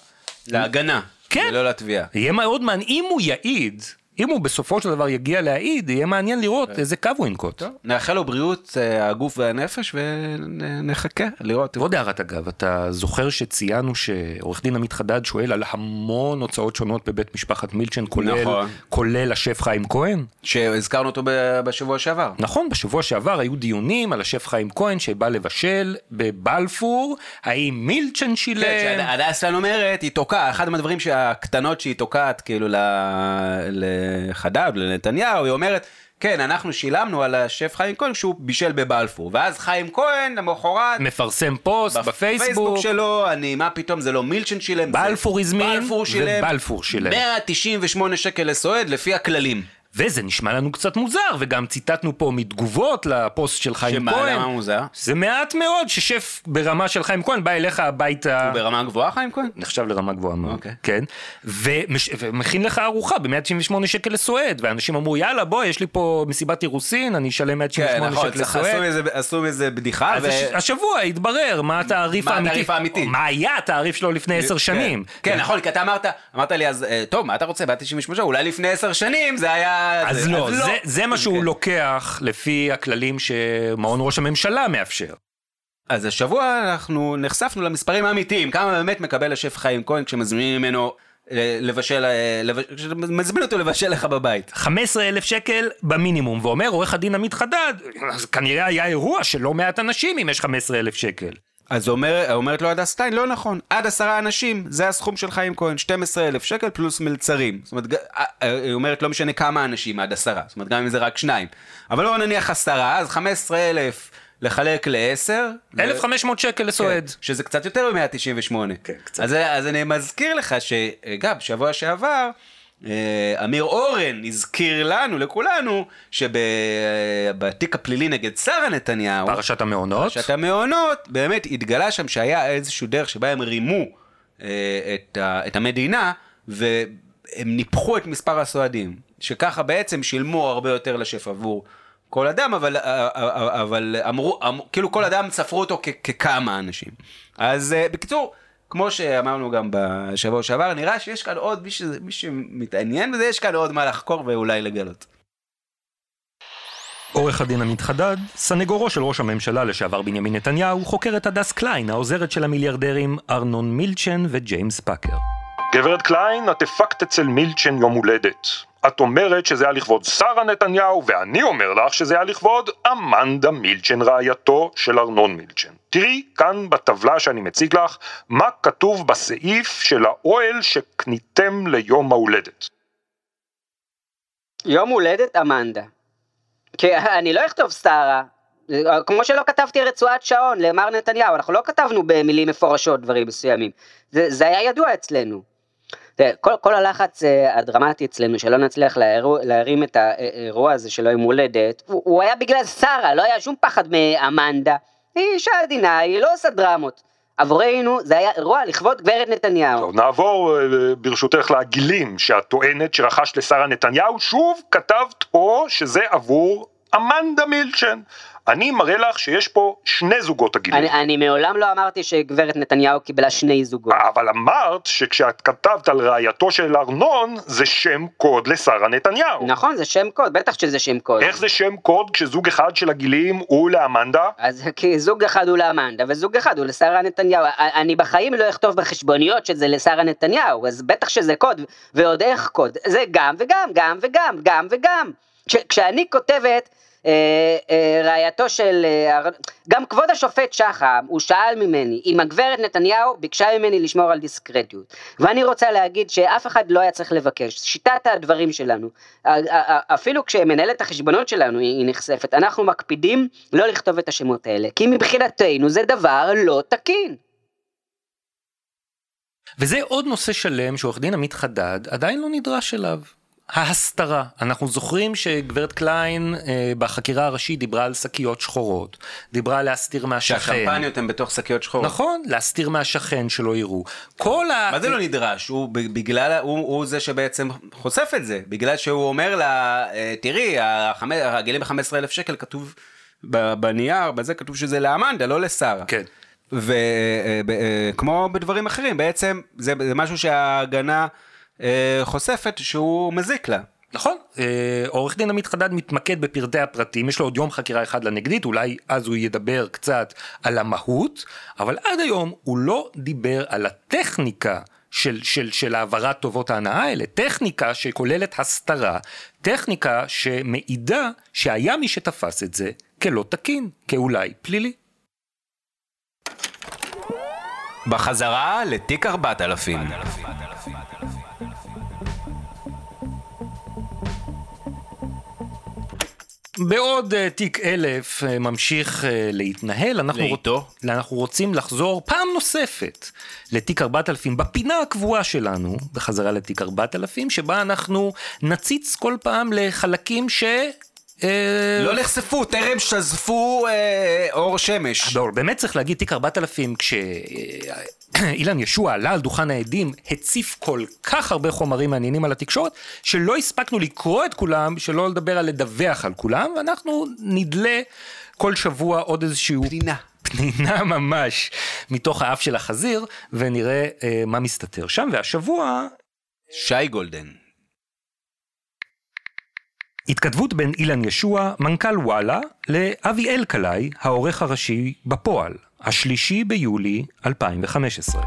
Speaker 5: להגנה.
Speaker 1: כן.
Speaker 5: ולא לתביעה.
Speaker 1: יהיה מאוד מעניין, אם הוא יעיד, אם הוא בסופו של דבר יגיע להעיד, יהיה מעניין לראות איזה קו הוא ינקוט.
Speaker 5: נאחל לו בריאות אה, הגוף והנפש ונחכה לראות.
Speaker 1: ועוד הערת אגב, אתה זוכר שציינו שעורך דין עמית חדד שואל על המון הוצאות שונות בבית משפחת מילצ'ן, כולל,
Speaker 5: נכון.
Speaker 1: כולל השף חיים כהן?
Speaker 5: שהזכרנו אותו בשבוע שעבר.
Speaker 1: נכון, בשבוע שעבר היו דיונים על השף חיים כהן שבא לבשל בבלפור, האם מילצ'ן שילם?
Speaker 5: כן, שהדס כאן אומרת, היא תוקעת, אחד מהדברים הקטנות שהיא תוקעת כאילו ל- לחדד, לנתניהו, היא אומרת, כן, אנחנו שילמנו על השף חיים כהן כשהוא בישל בבלפור, ואז חיים כהן למחרת,
Speaker 1: מפרסם פוסט בפייסבוק,
Speaker 5: שלו, אני, מה פתאום, זה לא מילצ'ן שילם,
Speaker 1: בלפור הזמין,
Speaker 5: בלפור שילם,
Speaker 1: ובלפור שילם.
Speaker 5: 198 שקל לסועד לפי הכללים.
Speaker 1: וזה נשמע לנו קצת מוזר, וגם ציטטנו פה מתגובות לפוסט של חיים
Speaker 5: שמה,
Speaker 1: כהן.
Speaker 5: למה מוזר?
Speaker 1: זה מעט מאוד ששף ברמה של חיים כהן בא אליך הביתה.
Speaker 5: הוא ברמה גבוהה חיים כהן?
Speaker 1: נחשב לרמה גבוהה מאוד,
Speaker 5: אוקיי.
Speaker 1: כן, ומש... ומכין לך ארוחה ב-198 שקל לסועד, ואנשים אמרו יאללה בוא יש לי פה מסיבת אירוסין, אני אשלם 198
Speaker 5: כן, נכון,
Speaker 1: שקל לסועד.
Speaker 5: עשו מזה- עשו מזה בדיחה, ו-
Speaker 1: הש... השבוע התברר מה התעריף
Speaker 5: מה
Speaker 1: האמיתי,
Speaker 5: התעריף האמיתי.
Speaker 1: מה היה התעריף שלו לפני עשר שנים.
Speaker 5: כן, נכון, כי אתה אמרת, אמרת לי אז, אה, טוב, מה אתה רוצה, בעד 98, אולי לפני עשר שנים זה היה...
Speaker 1: אז
Speaker 5: זה-
Speaker 1: לא, זה, זה מה שהוא
Speaker 5: כן.
Speaker 1: לוקח לפי הכללים שמעון ראש הממשלה מאפשר.
Speaker 5: אז השבוע אנחנו נחשפנו למספרים האמיתיים, כמה באמת מקבל השף חיים כהן כשמזמינים ממנו אה, לבשל, אה, כשמזמין אותו לבשל לך בבית.
Speaker 1: 15 אלף שקל במינימום, ואומר עורך הדין עמית חדד, אז כנראה היה אירוע של לא מעט אנשים אם יש 15 אלף שקל.
Speaker 5: אז אומר, אומרת לו הדס סטיין, לא נכון, עד עשרה אנשים, זה הסכום של חיים כהן, 12 אלף שקל פלוס מלצרים. זאת אומרת, אה, אה, היא אומרת, לא משנה כמה אנשים עד עשרה, זאת אומרת, גם אם זה רק שניים. אבל לא נניח עשרה, אז 15 אלף לחלק לעשר. זה-
Speaker 1: 1,500 שקל לסועד.
Speaker 5: כן, שזה קצת יותר מ-198.
Speaker 1: כן, קצת.
Speaker 5: אז, אז אני מזכיר לך שגם בשבוע שעבר, אמיר אורן הזכיר לנו, לכולנו, שבתיק הפלילי נגד שרה נתניהו,
Speaker 1: פרשת המעונות.
Speaker 5: פרשת המעונות, באמת התגלה שם שהיה איזשהו דרך שבה הם רימו אה, את, את המדינה, והם ניפחו את מספר הסועדים, שככה בעצם שילמו הרבה יותר לשף עבור כל אדם, אבל, אה, אבל אמרו, אמרו, כאילו כל אדם ספרו אותו כ, ככמה אנשים. אז אה, בקיצור, כמו שאמרנו גם בשבוע שעבר, נראה שיש כאן עוד, מי, שזה, מי שמתעניין בזה, יש כאן עוד מה לחקור ואולי לגלות.
Speaker 1: עורך הדין עמית חדד, סנגורו של ראש הממשלה לשעבר בנימין נתניהו, חוקר את הדס קליין, העוזרת של המיליארדרים ארנון מילצ'ן וג'יימס פאקר.
Speaker 2: גברת קליין, את הפקת אצל מילצ'ן יום הולדת. את אומרת שזה היה לכבוד שרה נתניהו, ואני אומר לך שזה היה לכבוד אמנדה מילצ'ן רעייתו של ארנון מילצ'ן. תראי כאן בטבלה שאני מציג לך, מה כתוב בסעיף של האוהל שקניתם ליום ההולדת.
Speaker 3: יום הולדת אמנדה. כי אני לא אכתוב שרה, כמו שלא כתבתי רצועת שעון למר נתניהו, אנחנו לא כתבנו במילים מפורשות דברים מסוימים, זה, זה היה ידוע אצלנו. כל, כל הלחץ אה, הדרמטי אצלנו שלא נצליח להר, להרים את האירוע הזה שלו עם הולדת, הוא, הוא היה בגלל שרה, לא היה שום פחד מאמנדה. היא אישה עדינה, היא לא עושה דרמות. עבורנו זה היה אירוע לכבוד גברת נתניהו.
Speaker 2: טוב, נעבור אה, ברשותך לגילים שאת טוענת שרכשת לשרה נתניהו, שוב כתבת פה שזה עבור אמנדה מילצ'ן. אני מראה לך שיש פה שני זוגות הגילים.
Speaker 3: אני, אני מעולם לא אמרתי שגברת נתניהו קיבלה שני זוגות.
Speaker 2: אבל אמרת שכשאת כתבת על רעייתו של ארנון, זה שם קוד לשרה נתניהו.
Speaker 3: נכון, זה שם קוד, בטח שזה שם קוד.
Speaker 2: איך זה שם קוד כשזוג אחד של הגילים הוא לאמנדה?
Speaker 3: אז כי זוג אחד הוא לאמנדה וזוג אחד הוא לשרה נתניהו. אני בחיים לא אכתוב בחשבוניות שזה לשרה נתניהו, אז בטח שזה קוד, ועוד איך קוד. זה גם וגם, גם וגם, גם וגם. כש, כשאני כותבת... אה, אה, רעייתו של, אה, גם כבוד השופט שחם, הוא שאל ממני אם הגברת נתניהו ביקשה ממני לשמור על דיסקרטיות. ואני רוצה להגיד שאף אחד לא היה צריך לבקש, שיטת הדברים שלנו, אפילו כשמנהלת החשבונות שלנו היא נחשפת, אנחנו מקפידים לא לכתוב את השמות האלה, כי מבחינתנו זה דבר לא תקין.
Speaker 1: וזה עוד נושא שלם שעורך דין עמית חדד עדיין לא נדרש אליו. ההסתרה. אנחנו זוכרים שגברת קליין אה, בחקירה הראשית דיברה על שקיות שחורות, דיברה על להסתיר מהשכן.
Speaker 5: שהשמפניות הן בתוך שקיות שחורות.
Speaker 1: נכון, להסתיר מהשכן שלא יראו. כל ה...
Speaker 5: מה זה לא נדרש? הוא בגלל, הוא, הוא זה שבעצם חושף את זה, בגלל שהוא אומר לה, אה, תראי, הגילים ב-15,000 שקל כתוב בנייר, בזה כתוב שזה לאמנדה, לא לשרה.
Speaker 1: כן.
Speaker 5: וכמו אה, בדברים אחרים, בעצם זה, זה משהו שההגנה... אה, חושפת שהוא מזיק לה.
Speaker 1: נכון, אה, עורך דין עמית חדד מתמקד בפרטי הפרטים, יש לו עוד יום חקירה אחד לנגדית, אולי אז הוא ידבר קצת על המהות, אבל עד היום הוא לא דיבר על הטכניקה של, של, של העברת טובות ההנאה האלה, טכניקה שכוללת הסתרה, טכניקה שמעידה שהיה מי שתפס את זה כלא תקין, כאולי פלילי.
Speaker 5: בחזרה לתיק 4000.
Speaker 1: בעוד uh, תיק אלף uh, ממשיך uh, להתנהל, אנחנו, רוצ... אנחנו רוצים לחזור פעם נוספת לתיק 4000 בפינה הקבועה שלנו, בחזרה לתיק 4000, שבה אנחנו נציץ כל פעם לחלקים ש...
Speaker 5: לא נחשפו, טרם שזפו אה, אור שמש.
Speaker 1: באמת צריך להגיד, תיק 4000, כש... אילן ישוע עלה על דוכן העדים, הציף כל כך הרבה חומרים מעניינים על התקשורת, שלא הספקנו לקרוא את כולם, שלא לדבר על לדווח על כולם, ואנחנו נדלה כל שבוע עוד איזשהו...
Speaker 5: פנינה.
Speaker 1: פנינה ממש מתוך האף של החזיר, ונראה אה, מה מסתתר שם, והשבוע...
Speaker 5: שי גולדן.
Speaker 1: התכתבות בין אילן ישוע, מנכ"ל וואלה, לאבי אלקלעי, העורך הראשי בפועל. השלישי ביולי 2015.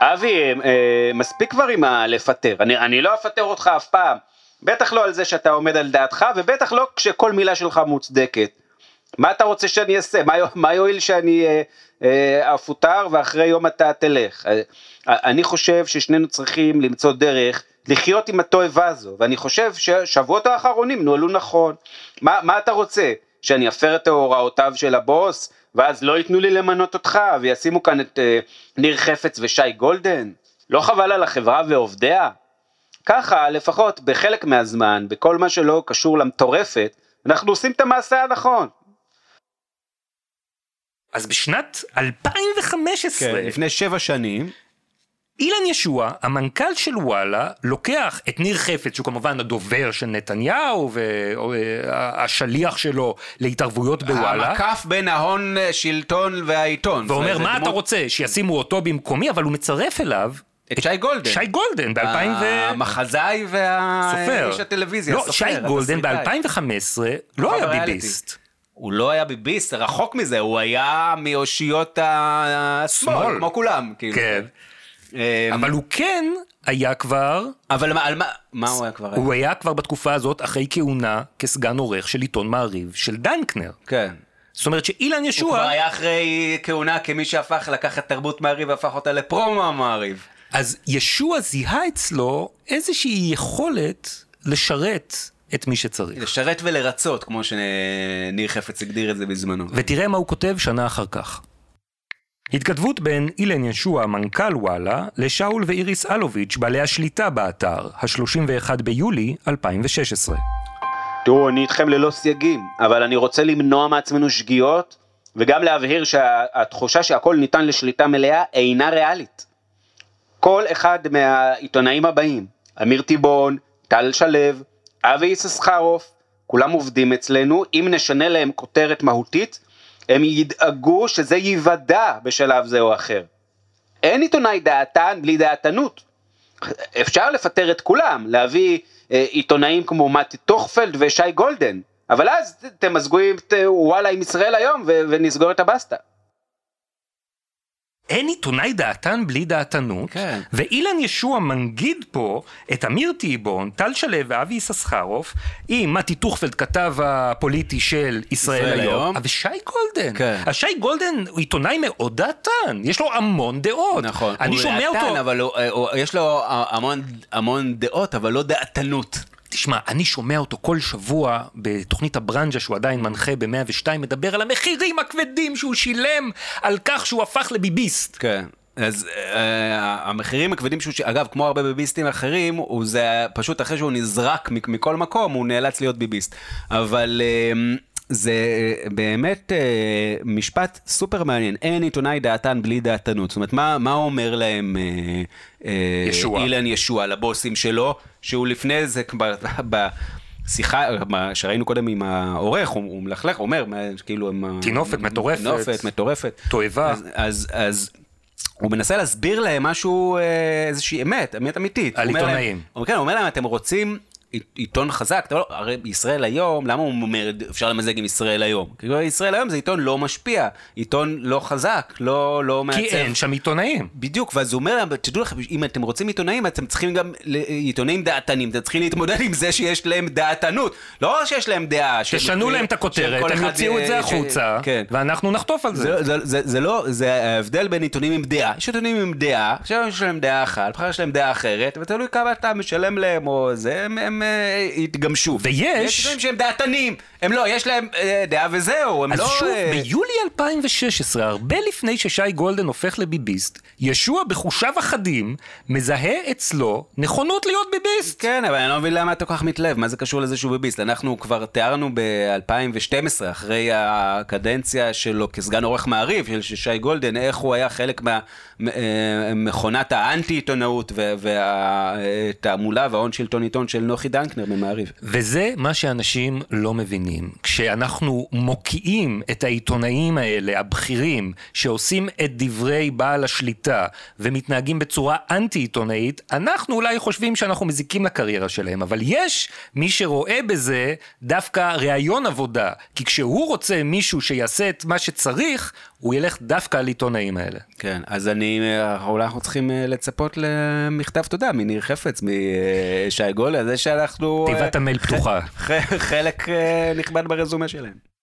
Speaker 8: אבי, אה, מספיק כבר עם הלפטר, אני, אני לא אפטר אותך אף פעם, בטח לא על זה שאתה עומד על דעתך, ובטח לא כשכל מילה שלך מוצדקת. מה אתה רוצה שאני אעשה? מה, מה יועיל שאני אה, אה, אפוטר ואחרי יום אתה תלך? אה, אני חושב ששנינו צריכים למצוא דרך לחיות עם התועבה הזו, ואני חושב שהשבועות האחרונים נוהלו נכון. מה, מה אתה רוצה? שאני אפר את הוראותיו של הבוס? ואז לא ייתנו לי למנות אותך, וישימו כאן את אה, ניר חפץ ושי גולדן? לא חבל על החברה ועובדיה? ככה, לפחות בחלק מהזמן, בכל מה שלא קשור למטורפת, אנחנו עושים את המעשה הנכון.
Speaker 1: אז בשנת 2015,
Speaker 5: כן, לפני שבע שנים,
Speaker 1: אילן ישוע, המנכ"ל של וואלה, לוקח את ניר חפץ, שהוא כמובן הדובר של נתניהו והשליח שלו להתערבויות בוואלה.
Speaker 5: המקף בין ההון, שלטון והעיתון.
Speaker 1: ואומר, מה אתה רוצה, שישימו אותו במקומי, אבל הוא מצרף אליו
Speaker 5: את שי גולדן.
Speaker 1: שי גולדן ב-2000 ו...
Speaker 5: המחזאי והאיש הטלוויזיה,
Speaker 1: לא, שי גולדן ב-2015 לא היה ביביסט.
Speaker 5: הוא לא היה ביביסט, רחוק מזה, הוא היה מאושיות השמאל, כמו כולם.
Speaker 1: כאילו. כן. אמ, אבל הוא כן היה כבר,
Speaker 5: אבל מה, על מה, מה הוא היה כבר?
Speaker 1: הוא היה כבר בתקופה הזאת אחרי כהונה כסגן עורך של עיתון מעריב של דנקנר.
Speaker 5: כן.
Speaker 1: זאת אומרת שאילן
Speaker 5: הוא
Speaker 1: ישוע...
Speaker 5: כבר היה אחרי כהונה כמי שהפך לקחת תרבות מעריב והפך אותה לפרומו המעריב.
Speaker 1: אז ישוע זיהה אצלו איזושהי יכולת לשרת את מי שצריך.
Speaker 5: לשרת ולרצות, כמו שניר חפץ הגדיר את זה בזמנו.
Speaker 1: ותראה מה הוא כותב שנה אחר כך. התכתבות בין אילן ישוע, מנכ"ל וואלה, לשאול ואיריס אלוביץ', בעלי השליטה באתר, ה-31 ביולי 2016.
Speaker 8: תראו, אני איתכם ללא סייגים, אבל אני רוצה למנוע מעצמנו שגיאות, וגם להבהיר שהתחושה שהכל ניתן לשליטה מלאה אינה ריאלית. כל אחד מהעיתונאים הבאים, אמיר טיבון, טל שלו, אבי יששכרוף, כולם עובדים אצלנו, אם נשנה להם כותרת מהותית, הם ידאגו שזה ייוודע בשלב זה או אחר. אין עיתונאי דעתן בלי דעתנות. אפשר לפטר את כולם, להביא אה, עיתונאים כמו מתי טוכפלד ושי גולדן, אבל אז תמזגו אה, וואלה עם ישראל היום ונסגור את הבסטה.
Speaker 1: אין עיתונאי דעתן בלי דעתנות,
Speaker 5: כן.
Speaker 1: ואילן ישוע מנגיד פה את אמיר טייבון, טל שלו ואבי יששכרוף, עם מתי טוכפלד כתב הפוליטי של ישראל,
Speaker 5: ישראל
Speaker 1: היום,
Speaker 5: היום.
Speaker 1: ושי גולדן.
Speaker 5: כן.
Speaker 1: השי גולדן הוא עיתונאי מאוד דעתן, יש לו המון דעות.
Speaker 5: נכון.
Speaker 1: אני
Speaker 5: הוא
Speaker 1: שומע
Speaker 5: דעתן,
Speaker 1: אותו,
Speaker 5: אבל הוא, הוא, יש לו המון, המון דעות, אבל לא דעתנות.
Speaker 1: תשמע, אני שומע אותו כל שבוע בתוכנית הברנז'ה שהוא עדיין מנחה ב-102, מדבר על המחירים הכבדים שהוא שילם על כך שהוא הפך לביביסט.
Speaker 5: כן. אז אה, המחירים הכבדים שהוא, אגב, כמו הרבה ביביסטים אחרים, הוא זה פשוט אחרי שהוא נזרק מכל מקום, הוא נאלץ להיות ביביסט. אבל אה, זה אה, באמת אה, משפט סופר מעניין. אין עיתונאי דעתן בלי דעתנות. זאת אומרת, מה, מה אומר להם אה, אה,
Speaker 1: ישוע.
Speaker 5: אילן ישוע לבוסים שלו, שהוא לפני זה כבר... ב- שיחה מה שראינו קודם עם העורך, הוא, הוא מלכלך, הוא אומר, כאילו, עם ה-
Speaker 1: טינופת מטורפת.
Speaker 5: טינופת מטורפת.
Speaker 1: תועבה.
Speaker 5: אז, אז, אז הוא מנסה להסביר להם משהו, אה, איזושהי אמת, אמת אמיתית.
Speaker 1: על עיתונאים.
Speaker 5: כן, הוא אומר להם, אתם רוצים עיתון חזק, אתה לא, הרי ישראל היום, למה הוא אומר, אפשר למזג עם ישראל היום? כי ישראל היום זה עיתון לא משפיע, עיתון לא חזק, לא, לא מעצב.
Speaker 1: כי אין שם עיתונאים.
Speaker 5: בדיוק, ואז הוא אומר להם, תדעו לכם, אם אתם רוצים עיתונאים, אתם צריכים גם עיתונאים דעתנים, אתם צריכים להתמודד עם זה שיש להם דעתנות, לא שיש להם דעה.
Speaker 1: תשנו להם את הכותרת, הם יוציאו את זה החוצה,
Speaker 5: כן.
Speaker 1: ואנחנו נחטוף על זה.
Speaker 5: זה, זה, זה, זה לא, זה ההבדל בין עיתונים עם דעה. יש עיתונים עם דעה, עכשיו יש להם דעה אחת, מחר יש להם דעה אחרת, ותלוי כמה אתה משלם להם או זה, הם, הם אה, יתגמשו.
Speaker 1: ויש-
Speaker 5: יש עיתונים שהם דעתנים, הם לא, יש להם אה, דעה וזהו, הם
Speaker 1: אז
Speaker 5: לא...
Speaker 1: שוב,
Speaker 5: אה,
Speaker 1: ביולי 2016, הרבה לפני ששי גולדן הופך לביביסט, ישוע בחושיו אחדים מזהה אצלו נכונות להיות ביביסט.
Speaker 5: כן, אבל אני לא מבין למה אתה כל כך מתלהב, מה זה קשור לזה שהוא ביביסט? אנחנו כבר תיארנו ב-2012, אחרי הקדנציה שלו כסגן עורך מעריב של שי גולדן, איך הוא היה חלק ממכונת האנטי-עיתונאות והתעמולה וההון שלטון עיתון של נוחי דנקנר ממעריב.
Speaker 1: וזה מה שאנשים לא מבינים. כשאנחנו מוקיעים את העיתונאים האלה, הבכירים, שעושים את דברי בעל השליטה ומתנהגים בצורה אנטי-עיתונאית, אנחנו אולי חושבים שאנחנו מזיקים לקריירה שלהם, אבל יש מי שרואה בזה דווקא ראיון עבודה, כי כשהוא רוצה מישהו שיעשה את מה שצריך, הוא ילך דווקא על עיתונאים האלה.
Speaker 5: כן, אז אני, אה, אולי אנחנו צריכים אה, לצפות למכתב תודה מניר חפץ, משי גולדן, על זה שאנחנו... אה,
Speaker 1: תיבת המייל פתוחה.
Speaker 5: חלק אה, נכבד ברזומה שלהם.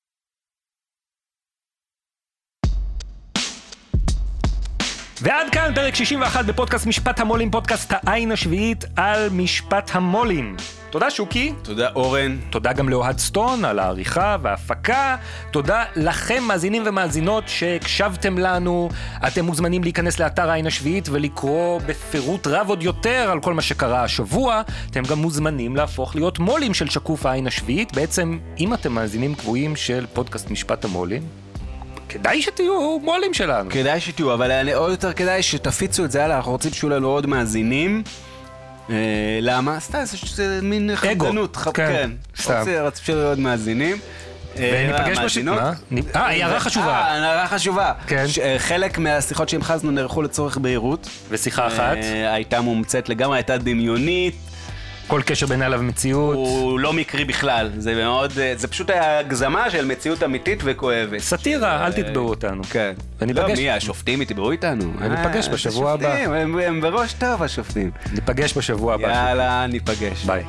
Speaker 1: ועד כאן פרק 61 בפודקאסט משפט המו"לים, פודקאסט העין השביעית על משפט המו"לים. תודה שוקי.
Speaker 5: תודה אורן.
Speaker 1: תודה גם לאוהד סטון על העריכה וההפקה. תודה לכם, מאזינים ומאזינות, שהקשבתם לנו. אתם מוזמנים להיכנס לאתר העין השביעית ולקרוא בפירוט רב עוד יותר על כל מה שקרה השבוע. אתם גם מוזמנים להפוך להיות מו"לים של שקוף העין השביעית. בעצם, אם אתם מאזינים קבועים של פודקאסט משפט המו"לים, כדאי שתהיו מו"לים שלנו.
Speaker 5: כדאי שתהיו, אבל אני- עוד יותר כדאי שתפיצו את זה הלאה, אנחנו רוצים שיהיו לנו עוד מאזינים. אה, למה? סתם, זה- מין חמדנות.
Speaker 1: כן,
Speaker 5: כן.
Speaker 1: סתם.
Speaker 5: רוצים- שיהיו עוד מאזינים. אה,
Speaker 1: וניפגש בש...
Speaker 5: מאזינות.
Speaker 1: מה? נ- אה, הערה חשובה.
Speaker 5: אה, הערה חשובה.
Speaker 1: כן.
Speaker 5: אה, חלק מהשיחות שהמחזנו נערכו לצורך בהירות.
Speaker 1: ושיחה אחת.
Speaker 5: אה, הייתה מומצאת לגמרי, הייתה דמיונית.
Speaker 1: כל קשר בינה למציאות.
Speaker 5: הוא לא מקרי בכלל, זה מאוד, אה, זה פשוט הגזמה של מציאות אמיתית וכואבת.
Speaker 1: סאטירה, אל תתבעו אותנו.
Speaker 5: כן. לא, מי, השופטים יתבעו איתנו?
Speaker 1: וניפגש
Speaker 5: אה,
Speaker 1: בשבוע הבא.
Speaker 5: השופטים, הם- הם בראש טוב השופטים.
Speaker 1: ניפגש בשבוע הבא.
Speaker 5: יאללה, ניפגש.
Speaker 1: ביי.